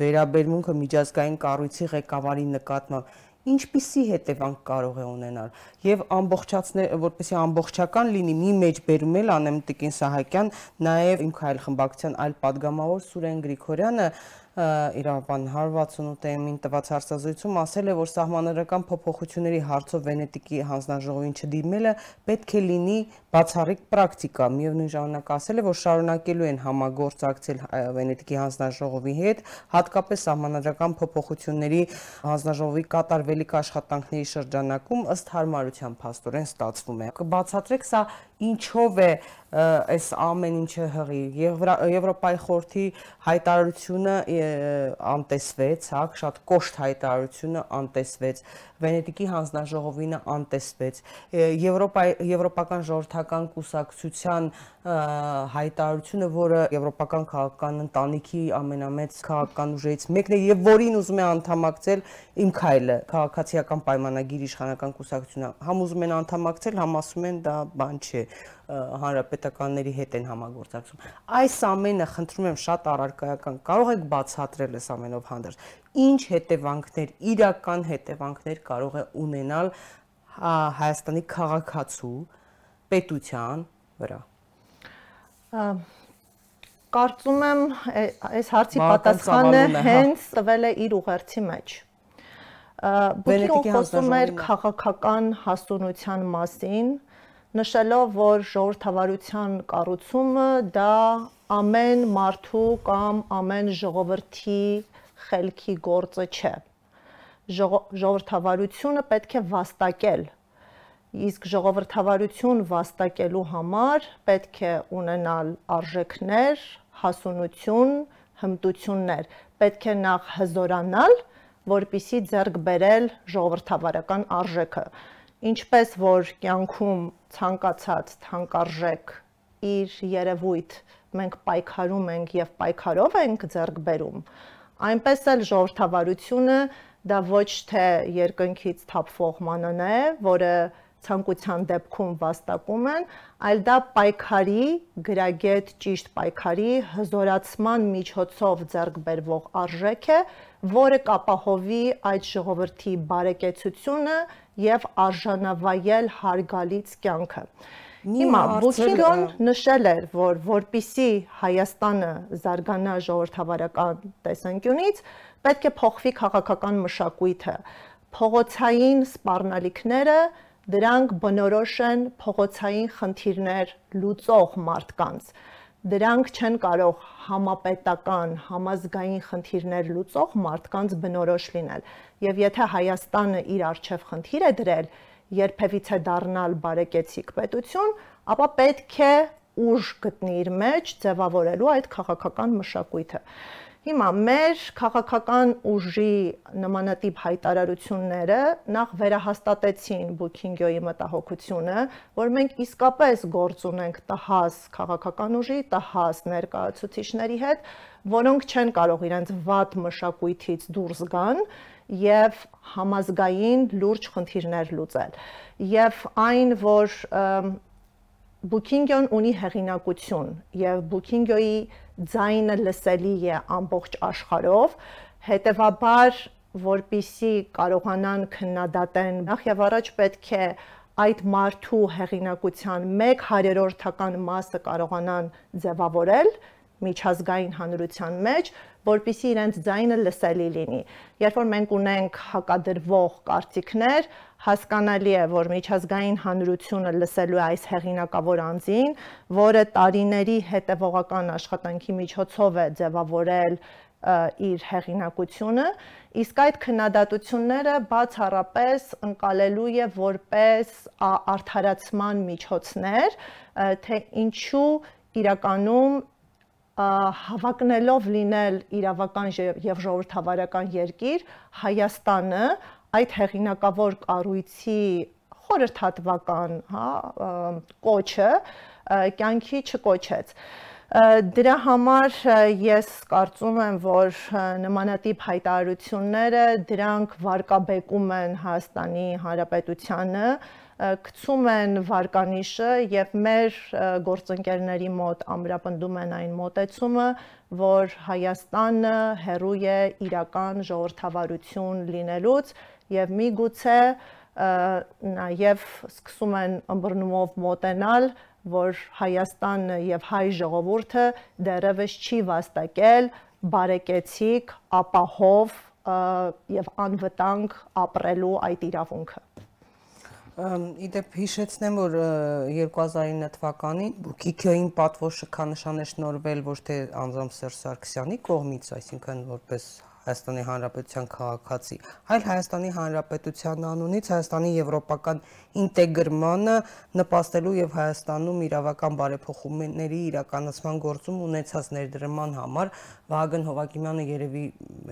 վերաբերմունքը միջազգային կառույցի ղեկավարի նկատմամբ ինչպիսի հետևանք կարող է ունենալ եւ ամբողջացնել որպեսի ամբողջական լինի մի մեջ բերում էլ անեմ Տիկին Սահակյան նաեւ իմ Քայլ Խմբակցյան այլ падգամավոր Սուրեն Գրիգորյանը իրավաբան 168-ին տված հարցազրույցում ասել է, որ սահմանադրական փոփոխությունների հարցով Վենետիկի հանձնաժողովին չդիմելը պետք է լինի բացառիկ պրակտիկա։ Միևնույն ժամանակ ասել է, որ շարունակելու են համագործակցել Վենետիկի հանձնաժողովի հետ, հատկապես սահմանադրական փոփոխությունների հանձնաժողովի կատարվելիք աշխատանքների շրջանակում ըստ հարմարության փաստորեն ստացվում է։ Կբացատրեք սա ինչով է այս ամեն ինչը հղի Եվրոպայի խորհրդի հայտարարությունը անտեսվեց, հա, շատ կոշտ հայտարարությունը անտեսվեց, Վենետիկի հանձնաժողովինը անտեսվեց, Եվրոպա Եվրոպական ժողովրդական կուսակցության հայտարարությունը, որը եվրոպական քաղաքական ընտանիքի ամենամեծ քաղաքական ուժերից մեկն է եւ որին ուզում է անդամակցել իմ քայլը, քաղաքացիական պայմանագիր իշխանական կուսակցությունը, համ ուզում են անդամակցել, համ ասում են դա բան չէ հանրապետականների հետ են համագործակցում։ Այս ամենը խնդրում եմ շատ առարկայական կարող եք բացատրել այս ամենով հանդերձ։ Ինչ հետևանքներ, իրական հետևանքներ կարող է ունենալ Հայաստանի քաղաքացու պետության վրա։ Կարծում եմ այս հարցի պատասխանը հենց տվել է իր ուղերձի մեջ։ Բուկին խոսում էր քաղաքական հասունության մասին, նշելով, որ ժողովրդավարության կառուցումը դա ամեն մարդու կամ ամեն ժողովրդի խելքի գործը չէ։ Ժողովրդավարությունը պետք է վաստակել իսկ ժողովրդավարություն վաստակելու համար պետք է ունենալ արժեքներ, հասունություն, հմտություններ։ Պետք է նախ հզորանալ, որpիսի ձեռք բերել ժողովրդավարական արժեքը ինչպես որ կյանքում ցանկացած թանկարժեք իր երևույթ մենք պայքարում ենք եւ պայքարով ենք ձեռք բերում այնպես էլ ժողովրդավարությունը դա ոչ թե երկնքից թափվող մանանա է որը ցանկության դեպքում վաստակում են, այլ դա պայքարի, գրագետ ճիշտ պայքարի հզորացման միջոցով ձեռք բերվող արժեք է, որը կապահովի այդ ժողովրդի բարեկեցությունը եւ արժանավայել հարգալից կյանքը։ Հիմա Բուքինգոն նշել էր, որ որpիսի Հայաստանը զարգանա ժողովրդավարական տեսանկյունից, պետք է փոխվի քաղաքական մշակույթը։ Փողոցային սպառնալիքները Դրանք բնորոշ են փողոցային խնդիրներ լուծող մարդկանց։ Դրանք չեն կարող համապետական, համազգային խնդիրներ լուծող մարդկանց բնորոշ լինել։ Եվ եթե Հայաստանը իր արժև խնդիր է դրել երբևիցե դառնալ բարեկեցիկ պետություն, ապա պետք է ուժ գտնի իր մեջ ձևավորելու այդ քաղաքական մշակույթը։ Հիմա մեր քաղաքական ուժի նմանատիպ հայտարարությունները նախ վերահաստատեցին Բուքինգյոյի մտահոգությունը, որ մենք իսկապես գործ ունենք տհաս քաղաքական ուժի, տհաս ներկայացուցիչների հետ, որոնք չեն կարող իրենց վատ մշակույթից դուրս գան եւ համազգային լուրջ խնդիրներ լուծել։ Եվ այն, որ Booking.ն ունի հեղինակություն եւ Booking.ի ձայնը լսելի է ամբողջ աշխարհով, հետեւաբար որpիսի կարողանան քննադատեն նախ եւ առաջ պետք է այդ մարդու հեղինակության 1/100-ական մասը կարողանան ձևավորել միջազգային հանրության մեջ, որpիսի իրենց ձայնը լսելի լինի։ Երբ որ մենք ունենք հակադրվող կարծիքներ, հասկանալի է, որ միջազգային հանրությունը լսելու է այս հեղինակավոր անձին, որը տարիների հետևողական աշխատանքի միջոցով է ձևավորել իր հեղինակությունը, իսկ այդ քննադատությունները բացառապես ընկալելու է որպես արդարացման միջոցներ, թե ինչու իրականում հավակնելով լինել իրավական եւ ժողովրդավարական երկիր Հայաստանը այդ հեղինակավոր կառույցի խորհրդատվական, հա, կոչը կյանքի չկոչեց։ Դրա համար ես կարծում եմ, որ նմանատիպ հայտարարությունները դրանք վարկաբեկում են Հայաստանի Հանրապետությանը, գցում են վարկանիշը եւ մեր գործընկերների մոտ ամրապնդում են այն մոտեցումը, որ Հայաստանը հերույ է իրական ժողովրդավարություն լինելուց եւ միգուցե նաեւ սկսում են ըմբռնումով մոտենալ որ Հայաստանը եւ հայ ժողովուրդը դեռևս չի վաստակել բարեկեցիկ, ապահով եւ անվտանգ ապրելու այդ իրավունքը։ Իդեպ հիշեցնեմ, որ 2009 թվականին Կիքյոյին պատվո շքանշան է շնորվել ոչ թե անձամբ Սերժ Սարգսյանի կողմից, այսինքն որպես Հայաստանի Հանրապետության քաղաքացի, այլ Հայաստանի Հանրապետության անունից Հայաստանի եվրոպական ինտեգրմանը նպաստելու եւ Հայաստանում իրավական բարեփոխումների իրականացման գործում ունեցած ներդրման համար Վահագն Հովակիմյանը երևի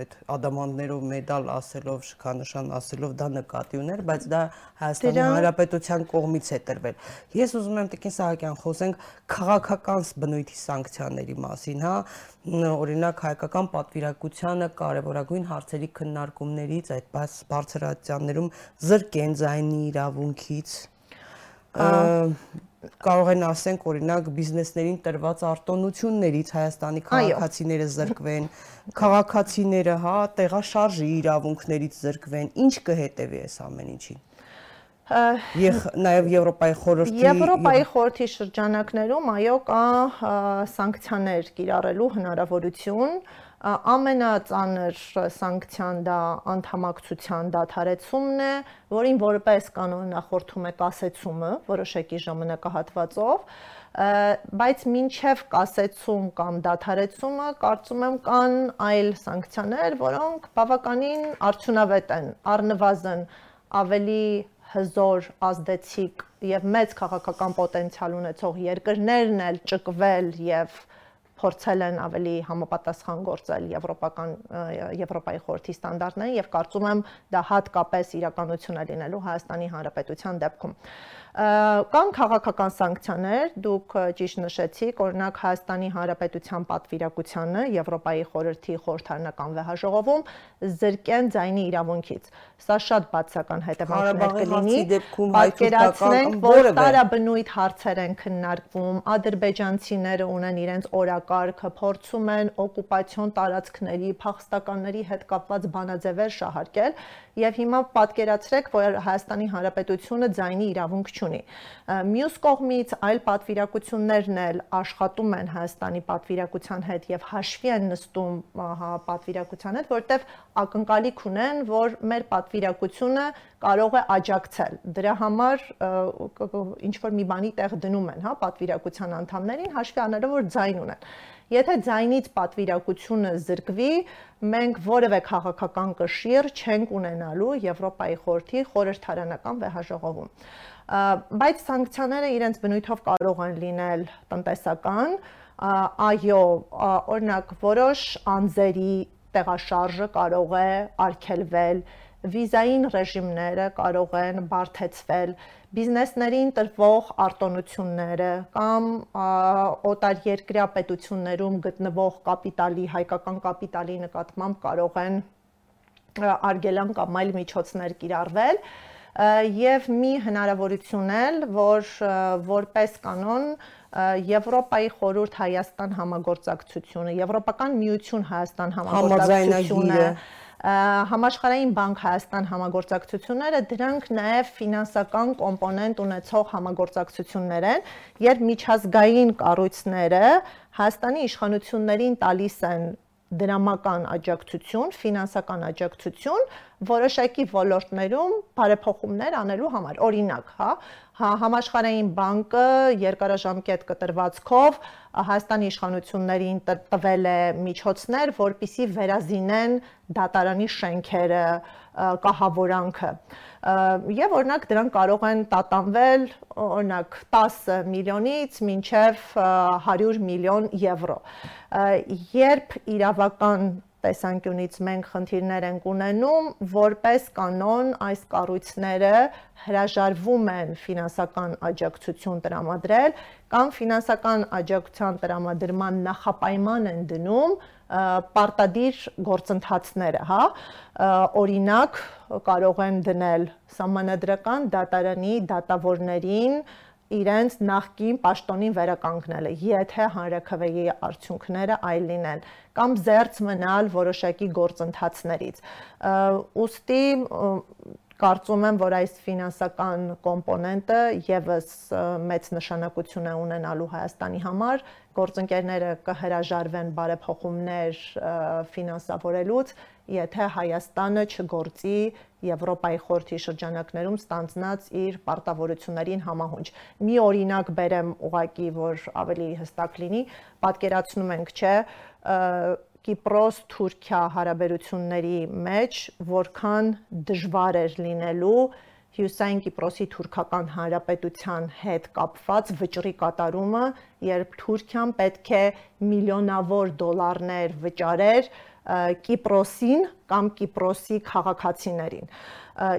այդ ադամանդներով մեդալ ասելով, շքանշան ասելով դա նկատի ուներ, բայց դա Հայաստանի. Հանրապետության կողմից է տրվել։ Ես ուզում եմ Տիկին Սահակյան խոսենք քաղաքական բնույթի սանկցիաների մասին, հա, օրինակ հայկական պատվիրակությանը կարևորագույն հարցերի քննարկումներից այդ բարձրացիաներում զրկեն ձայնի իրավունքից կարող են ասենք օրինակ բիզնեսներին տրված արտոնություններից Հայաստանի քաղաքացիները զրկվեն, քաղաքացիները, հա, տեղաշարժի իրավունքներից զրկվեն, ինչ կհետևի այս ամեն ինչին։ Եվ նաև Եվրոպայի խորհրդի Եվրոպայի խորհրդի շրջանակներում այո կա սանկցիաներ կիրառելու հնարավորություն, ամենածանր սանկցիան դա անդամակցության դադարեցումն է, որին որպես կանոն նախորդում է կասեցումը որոշակի ժամանակահատվածով, բայց մինչև կասեցում կամ դադարեցումը կարծում եմ կան այլ սանկցիաներ, որոնք բավականին արդյունավետ են, առնվազն ավելի հզոր, ազդեցիկ եւ մեծ քաղաքական պոտենցիալ ունեցող երկրներն էլ ճկվել եւ փորձել են ավելի համապատասխան գործել եվրոպական Եվրոպայի խորհրդի ստանդարտներին եւ կարծում եմ դա հատկապես իրականություն է լինելու Հայաստանի Հանրապետության դեպքում կան քաղաքական սանկցիաներ, դուք ճիշտ նշեցիք, օրինակ Հայաստանի Հանրապետության պատվիրակությանը Եվրոպայի խորհրդի խորհրդարանական վեհաժողովում զրկեն ձայնի իրավունքից։ Սա շատ բացական հետևանքներ կլինի։ Պատկերացնենք, որ տարաբնույթ հարցեր են քննարկվում, ադրբեջանցիները ունեն իրենց օրակարգը, փորձում են օկուպացիոն տարածքների, փախստականների հետ կապված բանաձևեր շահարկել եւ հիմա պատկերացրեք, որ Հայաստանի Հանրապետությունը ձայնի իրավունք չունի։ Մյուս կողմից այլ պատվիրակություններն էլ աշխատում են Հայաստանի պատվիրակության հետ եւ հաշվի են նստում հա պատվիրակության հետ, որտեվ ակնկալիք ունեն, որ մեր պատվիրակությունը կարող է աջակցել։ Դրա համար ինչ որ մի բանի տեղ դնում են, հա, պատվիրակության անդամներին հաշվի առնելով որ ձայն ունեն։ Եթե ձայնից պատվիրակությունը զրկվի, մենք որևէ քաղաքական կշիռ չենք ունենալու Եվրոպայի խորհրդի խորհրդարանական վեհաժողովում բայց սանկցիաները իրենց բնույթով կարող են լինել տնտեսական, այո, օրինակ որոշ անձերի տեղաշարժը կարող է արգելվել, վիզային ռեժիմները կարող են բարթեցվել, բիզնեսներին տրվող արտոնությունները կամ օտարերկրյա պետություններում գտնվող կապիտալի, հայկական կապիտալի նկատմամբ կարող են արգելան կամ այլ միջոցներ կիրառվել եւ մի հնարավորություն էլ, որ որպես կանոն Եվրոպայի խորհուրդ Հայաստան համագործակցությունը, Եվրոպական միություն Հայաստան համագործակցությունը համաշխարհային բանկ Հայաստան համագործակցությունները դրանք նաև ֆինանսական կոմպոնենտ ունեցող համագործակցություններ են, երբ միջազգային կառույցները Հայաստանի իշխանություններին տալիս են դրամական աջակցություն, ֆինանսական աջակցություն որոշակի ոլորտներում բարեփոխումներ անելու համար։ Օրինակ, հա, հա համաշխարհային բանկը երկարաժամկետ կտրվածքով Հայաստանի իշխանություններին տվել է միջոցներ, որպիսի վերազինեն դատարանի շենքերը, կահավորանքը եւ օրինակ դրանք կարող են տատանվել օրինակ 10 միլիոնից մինչեւ 100 միլիոն եվրո երբ իրավական տեսանկյունից մենք խնդիրներ ենք ունենում, որպես կանոն այս կառույցները հրաժարվում են ֆինանսական աջակցություն տրամադրել կամ ֆինանսական աջակցության տրամադրման նախապայման են դնում պարտադիր գործընթացները, հա, օրինակ կարող են դնել համանadrական դատարանի դատավորներին իրենց նախկին պաշտոնին վերականգնելը, եթե հանրակրվեի արդյունքները այլ լինեն կամ զերծ մնալ որոշակի գործընթացներից։ Ոստի կարծում եմ, որ այս ֆինանսական կոմպոնենտը եւս մեծ նշանակություն է ունենալու Հայաստանի համար։ Գործընկերները կհրաժարվեն բարեփոխումներ ֆինանսավորելուց, եթե Հայաստանը չգործի Եվրոպայի խորհրդի շրջանակներում ստանձնած իր պարտավորություններին համահունչ։ Մի օրինակ բերեմ ուղակի, որ ավելի հստակ լինի, պատկերացնում ենք, չէ, Կիպրոս-Թուրքիա հարաբերությունների մեջ որքան դժվար էր լինելու Հյուսային Կիպրոսի թուրքական հանրապետության հետ կապված վճռի կատարումը, երբ Թուրքիան պետք է միլիոնավոր դոլարներ վճարեր Կիպրոսին կամ Կիպրոսի քաղաքացիներին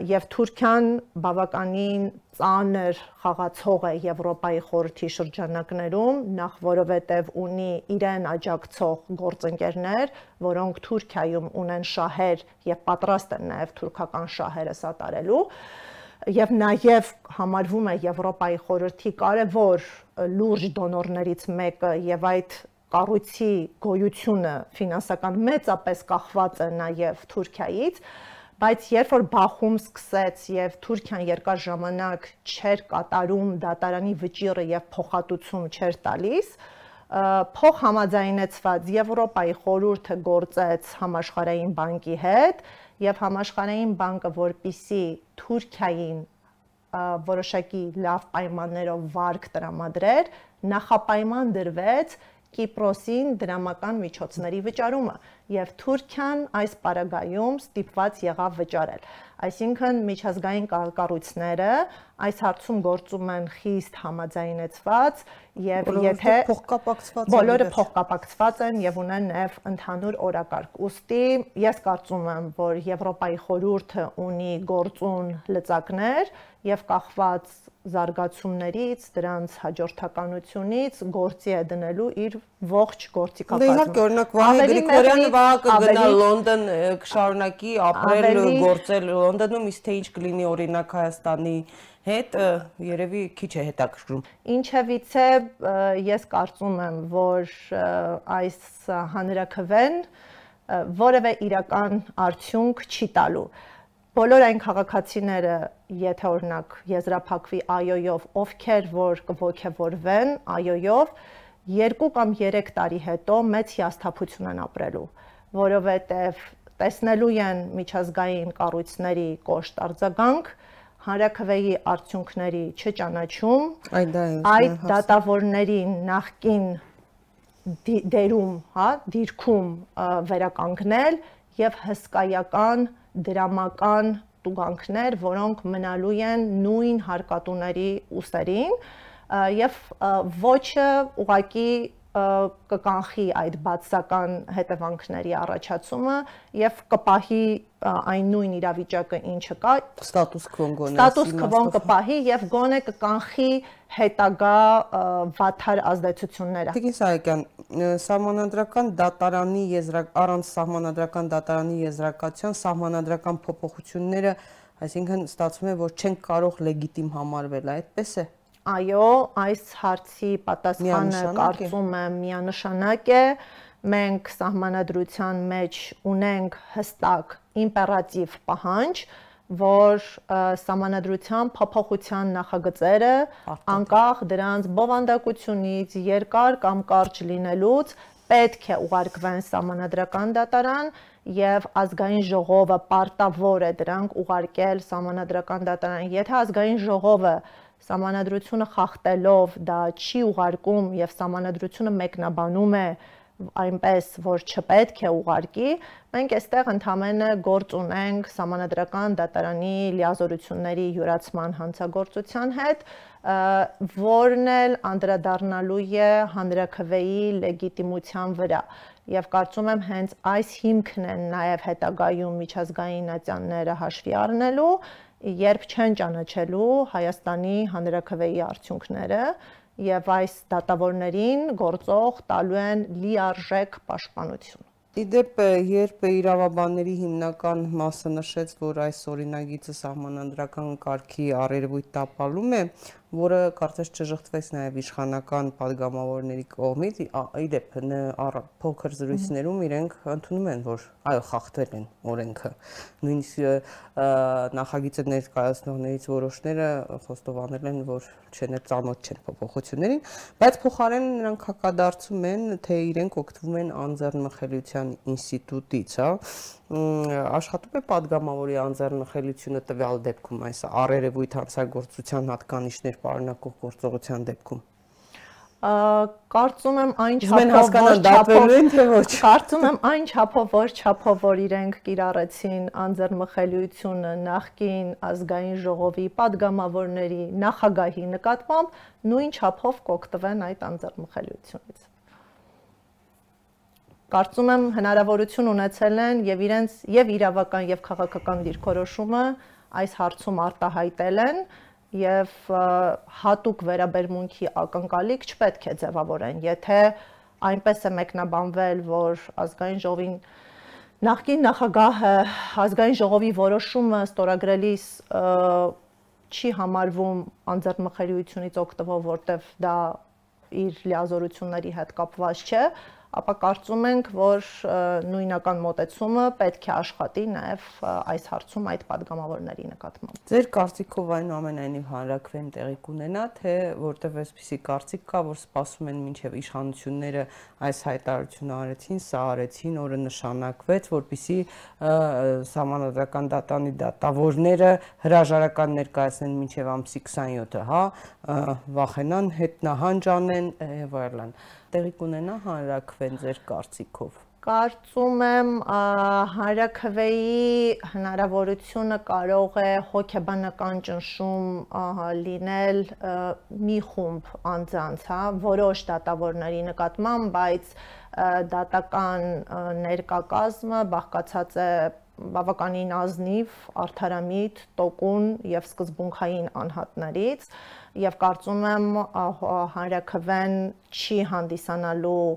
եւ Թուրքիան բավականին ծանր խաղացող է Եվրոպայի խորհրդի շրջանակներում, նախ որովհետեւ ունի իրեն աջակցող գործընկերներ, որոնք Թուրքիայում ունեն շահեր եւ պատրաստ են նաեւ թուրքական շահերը սատարելու եւ նաեւ համարվում է Եվրոպայի խորհրդի կարևոր լուրջ դոնորներից մեկը եւ այդ կառույցի գոյությունը ֆինանսական մեծապես կախված է նաեւ Թուրքիայից բայց երբ որ Բախում սկսեց եւ Թուրքիան երկար ժամանակ չէր կատարում դատարանի վճիռը եւ փոխհատուցում չէր տալիս, փոխ համաձայնեցված Եվրոպայի խորհուրդը գործեց համաշխարհային բանկի հետ եւ համաշխարհային բանկը որպիսի Թուրքիային որոշակի լավ պայմաններով վարկ տրամադրեր, նախապայման դրվեց Կիպրոսին դրամական միջոցների վճարումը եւ Թուրքիան այս պարագայում ստիպված եղավ վճարել։ Այսինքն միջազգային կառույցները այս հարցում գործում են խիստ համաձայնեցված եւ եթե փոխկապակցված բոլորը փոխկապակցված են եւ ունեն նաեւ ընդհանուր օրակարգ։ Ոստի ես կարծում եմ, որ Եվրոպայի խորհուրդը ունի գործուն լծակներ եւ կախված զարգացումներից, դրանց հաջորդականությունից գործի է դնելու իր ողջ գործիքակազմը։ Դե իհարկե, օրինակ Վահե Գրիգորյանը վաղ կգնա Լոնդոն, կշարունակի ապրել, գործել Լոնդոնում, իսկ թե ինչ կլինի օրինակ Հայաստանի հետ երևի քիչ է հետաքրքրում։ Ինչևիցե ես կարծում եմ, որ այս հանրակրվեն որևէ իրական արդյունք չի տալու բոլոր այն քաղաքացիները, եթե օրինակ եզրափակվի այոյով, ովքեր որ կողքեվորվեն այոյով, 2 կամ 3 տարի հետո մեծ հիասթափություն են ապրելու, որովհետև տեսնելու են միջազգային կառույցների կոշտ արձագանք, հանրակրվեի արդյունքների չճանաչում, այդ դա է այդ դատավորների նախքին դերում, հա, դիրքում վերականգնել եւ հսկայական դրամական տուգանքներ, որոնք մնալու են նույն հարկատուների ուսերին եւ ոչը ուղակի կկանխի այդ բացական հետևանքների առաջացումը եւ կպահի այն նույն իրավիճակը ինչը կա ստատուս քվոն գոնե ստատուս քվոն կպահի եւ գոնե կկանխի հետագա վաթար ազդեցությունները Տիկին Սահակյան սահմանադրական դատարանի եզրակ առանց սահմանադրական դատարանի եզրակացության սահմանադրական փոփոխությունները այսինքն ստացվում է որ չեն կարող լեգիտիմ համարվել այդպես է Այո, այս հարցի պատասխանը կարծում եմ միանշանակ է։ Մենք սահմանադրության մեջ ունենք հստակ իմպերատիվ պահանջ, որ սահմանադրության փոփոխության նախագծերը անկախ դրանց բովանդակությունից, երկար կամ կարճ լինելուց պետք է ուղարկվեն սահմանադրական դատարան եւ ազգային ժողովը պարտավոր է դրանք ուղարկել սահմանադրական դատարան։ Եթե ազգային ժողովը Սամանադրությունը խախտելով դա չի ուղարկում եւ սամանադրությունը մեկնաբանում է այնպես որ չպետք է ուղարկի, մենք այստեղ ընդհանրապես գործ ունենք համանդրական դատարանի լիազորությունների յուրացման հանցագործության հետ, որն էլ անդրադառնալու է հանրակրվեի լեգիտիմության վրա եւ կարծում եմ հենց այս հիմքն են նաեւ հետագայում միջազգային ատյանները հաշվի առնելու երբ չեն ճանաչելու Հայաստանի հանրակրվեի արդյունքները եւ այս դատավորներին գործող տալու են լիարժեք պաշտպանություն։ Իդեպ երբ իրավաբանների հիմնական մասը նշեց, որ այս օրինագիծը սահմանադրական կարգի առերևույթ տապալում է, որը կարծես չժղթվեց նաև իշխանական падգամավորների կողմից։ Իդեպ փոքր զրույցներում իրենք ընդունում են, որ այո, խախտել են օրենքը։ Նույնիսկ նախագիծը ներկայացնողներից որոշները խոստովանել են, որ չեն ծանոթ չեն փոփոխություններին, բայց փոխարեն նրանք հակադարձում են, թե իրենք օգտվում են անձեռնմխելիության ինստիտուտից, հա աշխատում է падգամավորի անձեռնխելիությունը տվյալ դեպքում այս առերևույթ հանցագործության հատկանիշներ պարունակող գործողության դեպքում կարծում եմ այն չափով որ չափելու են թե ոչ կարծում եմ այն չափով որ չափով որ իրենք կիրառեցին անձեռնմխելիությունը նախկին ազգային ժողովի падգամավորների նախագահի նկատմամբ նույն չափով կօգտվեն այդ անձեռնմխելիությունից կարծում եմ հնարավորություն ունեցել են եւ իրենց եւ իրավական եւ քաղաքական դիրքորոշումը այս հարցում արտահայտել են եւ հատուկ վերաբերմունքի ակնկալիք չպետք է ձևավորեն, եթե այնպես է մեկնաբանվել, որ ազգային ժողովին նախկին նախագահը ազգային ժողովի որոշումը ստորագրելիս չի համարվում անձեռնմխելիությունից օգտվող, որտեվ դա իր լիազորությունների հետ կապված չէ, ապա կարծում ենք, որ նույնական մոտեցումը պետք է աշխատի նաև այս հարցում այդ падգամավորների նկատմամբ։ Ձեր կարծիքով այնուամենայնիվ հանրակրեն տեղի կունենա, թե որտեվ այսպիսի կարծիք կա, որ սպասում են մինչև իշխանությունները այս հայտարարությունը արեցին, սա արեցին, օրը նշանակվեց, որpիսի համանadrական դատանի դատավորները հրաժարական ներկայացնեն մինչև ամսի 27-ը, հա, վախենան, հետ նահանջ անեն եւ այլն տեղի կունենա հանրակրվեն ձեր կարծիքով։ Կարծում եմ հանրակրվեի հնարավորությունը կարող է հոգեբանական ճնշում լինել մի խումբ անձանց, հա, որոշ դատավորների նկատմամբ, բայց դատական ներկակազմը բաղկացած է բավականին ազնիվ, արդարամիտ, տոկուն եւ սկզբունքային անհատներից եւ կարծում եմ հանրակրվեն չի հանդիսանալու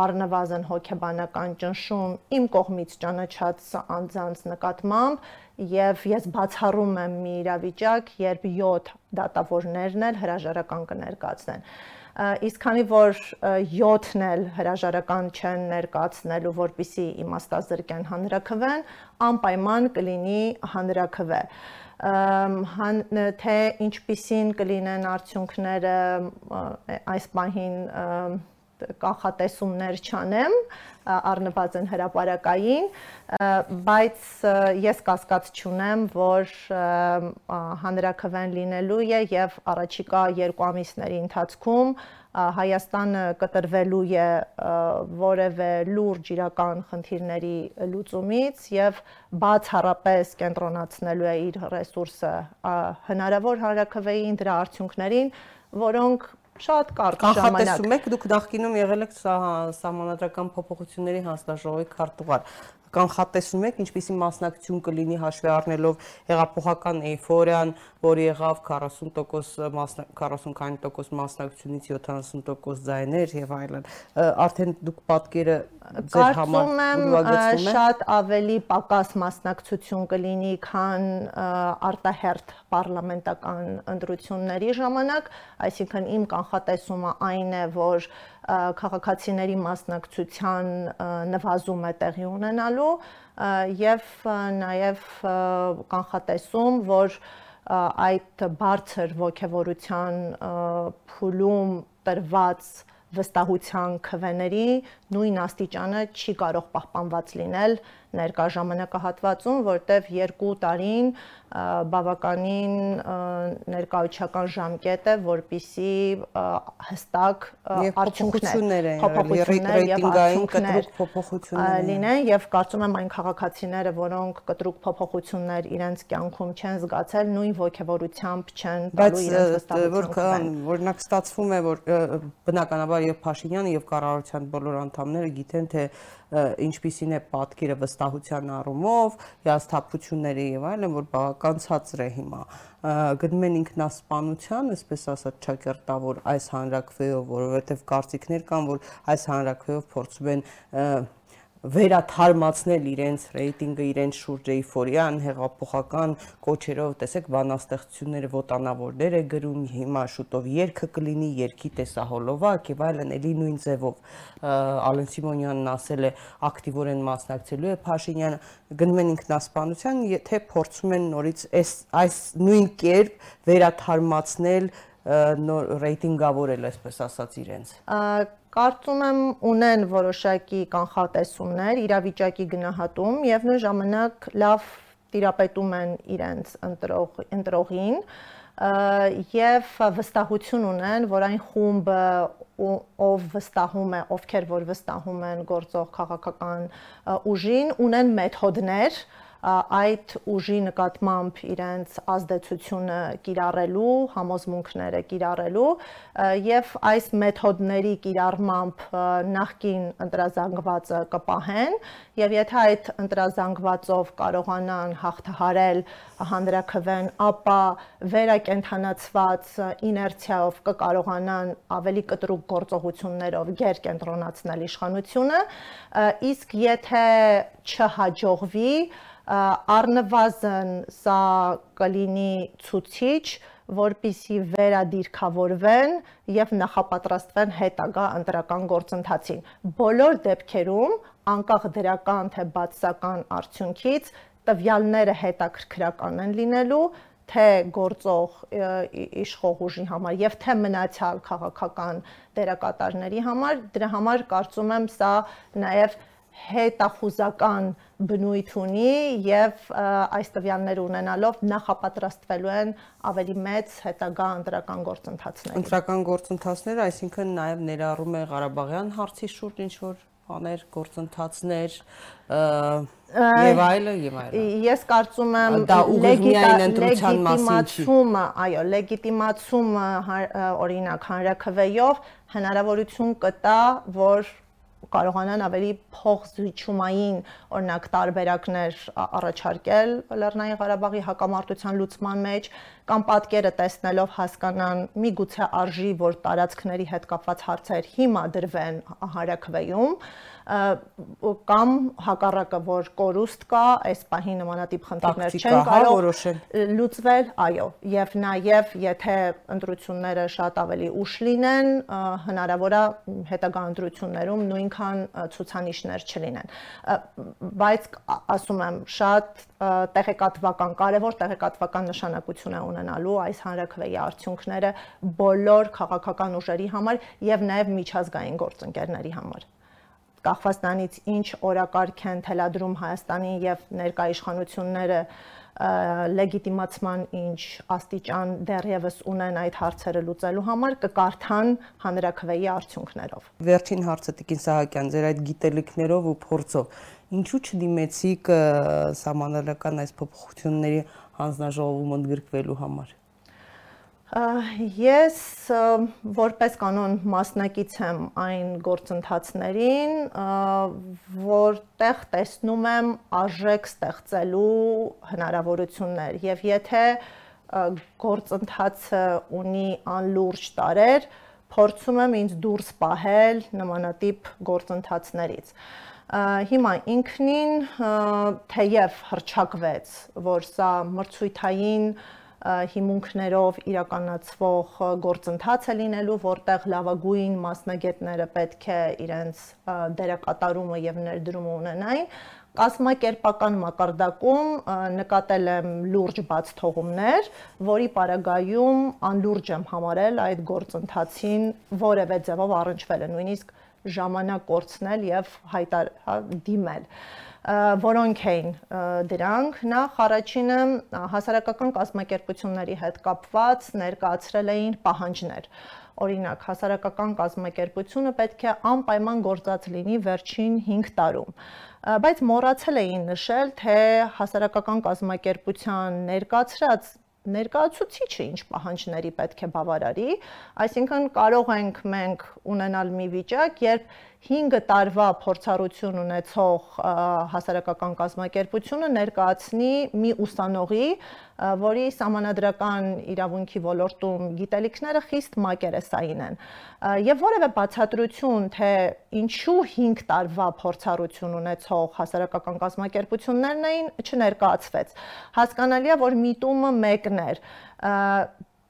առնվազն հոգեբանական ճնշում իմ կողմից ճանաչած անձանց նկատմամբ եւ ես բացառում եմ մի իրավիճակ, երբ 7 դատավորներն էլ հրաժարական կներկայացնեն իսկ քանի որ 7-ն էլ հրաժարական չեն ներկայացնելու, որpիսի իմաստազրկեն հանրակրվեն, անպայման կլինի հանրակրվե հան թե ինչպիսին կլինեն արդյունքները այս պահին կանխատեսումներ չանեմ առնվազն հրաապարակային, բայց ես կասկած չունեմ, որ հանրակրվեն լինելու է եւ առաջիկա երկու ամիսների ընթացքում Հայաստանը կտրվելու է որևէ լուրջ իրական խնդիրների լուծումից եւ բացառապես կենտրոնացնելու է իր ռեսուրսը հնարավոր հանրակրվեին դրա արդյունքներին, որոնք շատ կարճ ժամանակ։ Կանխատեսում եք դուք նախկինում եղել եք սահմանադրական փոփոխությունների հանձնաժողովի քարտուղար կանխատեսում եք ինչպիսի մասնակցություն կլինի հաշվի առնելով հեղափոխական էйֆորիան, որ եղավ 40% մասնա 40% մասնակցությունից 70% ձայներ եւ այլն արդեն դուք պատկերը ձեր համար ուրվագեցնում եք շատ ավելի պակաս մասնակցություն կլինի քան արտահերթ պարլամենտական ընտրությունների ժամանակ այսինքն իմ կանխատեսումը այն է որ քաղաքացիների մասնակցության նվազում է տեղի ունենալու եւ նաեւ կանխատեսում, որ այդ բարձր ողջավորության փուլում տրված վստահության քվեների նույն աստիճանը չի կարող պահպանված լինել ներկա ժամանակահատվածում, որտեղ 2 տարին բավականին ներկայացական ժամկետ է, որբիսի հստակ արդյունքներ, փոփոխություններ եւ արդյունքներ փոփոխություններ լինեն եւ կարծում եմ այն քաղաքացիները, որոնք կտրուկ փոփոխություններ իրենց կյանքում չեն զգացել, նույն ողջավորությամբ չեն տալու իրենց վստահություն։ Բայց օրինակ ստացվում է, որ բնականաբար եւ Փաշինյանը եւ կառավարության բոլոր անդամները գիտեն, թե ինչպիսին է պատկերը վստահության առումով, հիասթափությունների եւ այլն, որ բավական ցածր է հիմա։ Գնում են ինքնասպանության, այսպես ասած, ճակերտավոր այս հանրակրվեով, որովհետեւ կարծիքներ կան, որ այս հանրակրվեով փորձում են վերաթարմացնել իրենց ռեյտինգը, իրենց շուրջ էйֆորիան, հեղափոխական կոչերով, տեսեք, բանաստեղծությունները ոտանավորներ է գրում, հիմա շուտով երգը կլինի, երգի տեսահոլովակ եւ այլն, էլի նույն ձևով Ալեն Սիմոնյանն ասել է ակտիվորեն մասնակցելու է Փաշինյանը, գնում են ինքնասպանության, եթե փորձում են նորից այս այս նույն կերպ վերաթարմացնել նոր ռեյտինգավորել, այսպես ասած, իրենց կարծում եմ ունեն որոշակի կանխատեսումներ, իրավիճակի գնահատում եւ նույն ժամանակ լավ տիրապետում են իրենց ընտրող ընտրողին եւ վստահություն ունեն, որ այն խումբը ով վստահում է, ովքեր որ վստահում են գործող քաղաքական ուժին, ունեն մեթոդներ, այդ ուժի նկատմամբ իրենց ազդեցությունը կիրառելու, համոզմունքները կիրառելու եւ այս մեթոդների կիրառմամբ նախքին ընտրազանգվածը կպահեն եւ եթե այդ ընտրազանգվածով կարողանան հաղթահարել հանրակրվեն, ապա վերակենթանացված իներցիայով կկարողանան ավելի կտրուկ գործողություններով գեր կենտրոնացնել իշխանությունը, իսկ եթե չհաջողվի, առնվազն սա կլինի ցուցիչ, որpիսի վերադիրքավորվեն եւ նախապատրաստվեն հետագա ընտրական գործընթացին։ Բոլոր դեպքերում, անկախ դրական թե բացական արդյունքից, տվյալները հետաքրքրական են լինելու թե գործող իշխող ուժի համար եւ թե մնացյալ քաղաքական դերակատարների համար դրա համար կարծում եմ սա նաեւ հետախուզական բնույթ ունի եւ այս տվյալները ունենալով նախապատրաստվելու են ավելի մեծ հետագա ընտրական գործընթացներ։ Ընտրական գործընթացները, այսինքն նաեւ ներառում է Ղարաբաղյան հարցի շուրջ ինչ որ բաներ, գործընթացներ եւ այլը եւ այլը։ Ես կարծում եմ լեգիտիմացումը, այո, լեգիտիմացումը օրինակ հանրակրվեյով հնարավորություն կտա, որ կարողանան ավելի փոխզիջումային օրինակ տարբերակներ առաջարկել Լեռնային Ղարաբաղի հակամարտության լուծման մեջ կամ պատկերը տեսնելով հասկանան միգուցե արժի որ տարածքների հետ կապված հարցեր հիմա դրվեն հարակվեյում կամ հակառակը որ կորուստ կա, այս պահի նմանատիպ խնդիրներ չեն հա, կարող լուծվել, այո, եւ նաեւ եթե ընտրությունները շատ ավելի ուշ լինեն, հնարավոր է հետագա ընտրություններում նույնքան ցուցանիշներ չլինեն։ Բայց ասում եմ, շատ տեղեկատվական, կարևոր տեղեկատվական նշանակություն է ունենալու այս հանրակրվեի արդյունքները բոլոր քաղաքական ուժերի համար եւ նաեւ միջազգային գործընկերների համար կախված նրանից ինչ օրակարգ են թելադրում Հայաստանի եւ ներկա իշխանությունները լեգիտիմացման ինչ աստիճան դեռևս ունեն այդ հարցերը լուծելու համար կկարդան հանրակրվեի արդյունքներով։ Վերջին հարցը Տիկին Սահակյան, ձեր այդ գիտելիքներով ու փորձով ինչու չդիմեցիք սահմանադրական այս փոփոխությունների հանձնաժողովում ընդգրկվելու համար։ Ես որպես կանոն մասնակից եմ այն գործընթացներին, որտեղ տեսնում եմ արժեք ստեղծելու հնարավորություններ եւ եթե գործընթացը ունի անլուրջ տարեր, փորձում եմ ինձ դուրս պահել նմանատիպ գործընթացներից հիմա ինքնին թեև հրճակվեց, որ սա մրցույթային հիմունքներով իրականացվող գործընթաց է լինելու, որտեղ լավագույն մասնագետները պետք է իրենց դերակատարումը եւ ներդրումը ունենային, կազմակերպական մակարդակում նկատել եմ լուրջ բաց թողումներ, որի պարագայում անլուրջ եմ համարել այդ գործընթացին որևէ ձևով առնչվելը, նույնիսկ ժամանակ կորցնել եւ հայտար հա դիմել որոնք էին դրանք նախ առաջինը հասարակական կազմակերպությունների հետ կապված ներկայացրել էին պահանջներ օրինակ հասարակական կազմակերպությունը պետք է անպայման գործած լինի վերջին 5 տարում բայց մոռացել էին նշել թե հասարակական կազմակերպության ներկայացրած ներկայացուցիչը ինչ պահանջների պետք է բավարարի, այսինքն կարող ենք մենք ունենալ մի վիճակ, երբ 5 տարվա փորձառություն ունեցող հասարակական կազմակերպությունը ներկայացնի մի ուսանողի, որի համանadrական իրավունքի ոլորտում գիտելիքները խիստ մակերեսային են։ Եվ որևէ բացատրություն, թե ինչու 5 տարվա փորձառություն ունեցող հասարակական կազմակերպություններն էին, չներկայացվեց։ Հասկանալի է, որ միտումը մեկն էր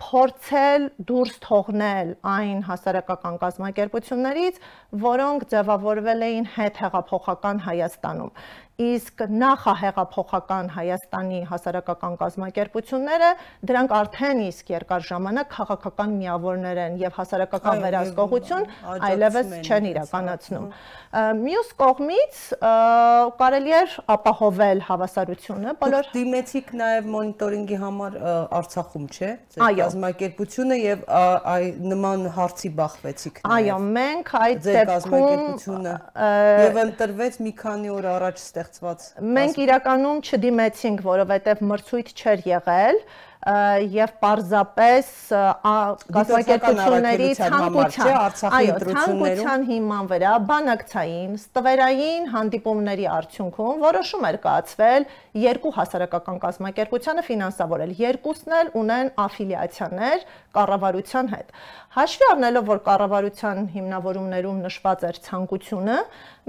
փորձել դուրս թողնել այն հասարակական կազմակերպություններից, որոնք ձևավորվել էին հետ հեղափոխական Հայաստանում իսկ նախահեղափոխական Հայաստանի հասարակական կազմակերպությունները դրանք արդեն իսկ երկար ժամանակ քաղաքական միավորներ են եւ հասարակական վերահսկողություն այլևս չեն իրականացնում։ Մյուս կողմից կարելի է ապահովել հավասարությունը բոլոր դիմեցիք նաեւ մոնիտորինգի համար Արցախում, չէ՞։ կազմակերպությունը եւ այ նման հարցի բախվեցիք Այո, մենք այդ դեպքում եւ ընտրվեց մի քանի օր առաջ ստեղ ստեղծված։ Մենք իրականում չդիմեցինք, որովհետև մրցույթ չէր եղել եւ պարզապես կազմակերպությունների ցանկության, այո, ցանկության հիման վրա բանակցային ստվերային հանդիպումների արդյունքում որոշում էր կայացվել երկու հասարակական կազմակերպությանը ֆինանսավորել։ Երկուսն էլ ունեն աֆիլիացիաներ կառավարության հետ։ Հաշվի առնելով, որ կառավարության հիմնավորումներում նշված էր ցանկությունը,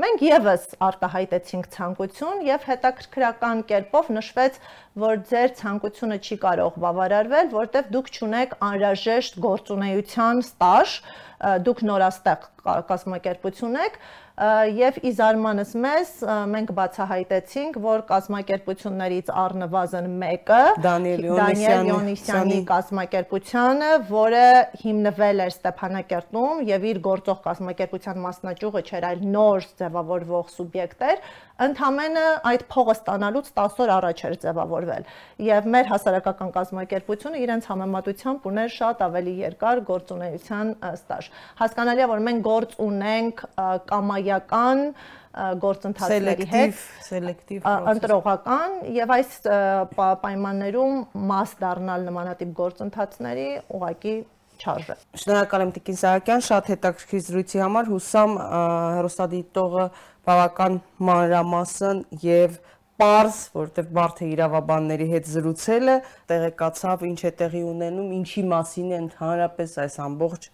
մենք եւս արտահայտեցինք ցանկություն եւ հետաքրքրական կերպով նշվեց, որ ձեր ցանկությունը չի կարող բավարարվել, որտեղ դուք ճունեք անհրաժեշտ գործունեության ստաժ, դուք նորաստեղ կազմակերպություն եք եւ ի զարմանս մեզ մենք բացահայտեցինք, որ կազմակերպություններից առնվազն մեկը Դանիել Յոնիսյանի կազմակերպությանը, որը հիմնվել էր Ստեփանակերտում եւ իր գործող կազմակերպության մասնաճյուղը չէր, այլ նոր ձևավորվող սուբյեկտ էր, ընդհանրապես այդ փողը ստանալուց 10 օր առաջ էր ձևավորվել եւ մեր հասարակական կազմակերպությունը իրենց համեմատությամբ ուներ շատ ավելի երկար գործունեության ստաժ։ Հասկանալի է, որ մենք գործ ունենք կամայական գործընթացների հետ սելեկտիվ ընտրողական եւ այս պայմաններում մաս դառնալ նմանատիպ գործընթացների ուղակի չարժե։ Շնորհակալ եմ Տիկին Սահակյան, շատ հետաքրքիր զրույցի համար։ Հուսամ հերոստատիտողը բավական մանրամասն եւ պարզ, որովհետև բարդ է իրավաբանների հետ զրուցելը, տեղեկացավ ինչ է տեղի ունենում, ինչի մասին է ընդհանրապես այս ամբողջ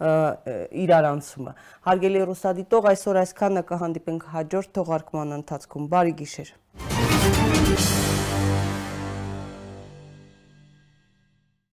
իրարանցումը։ Հարգելի ռուսադիտող, այսօր այսքանը կհանդիպենք հաջորդ թողարկման ընթացքում։ Բարի գիշեր։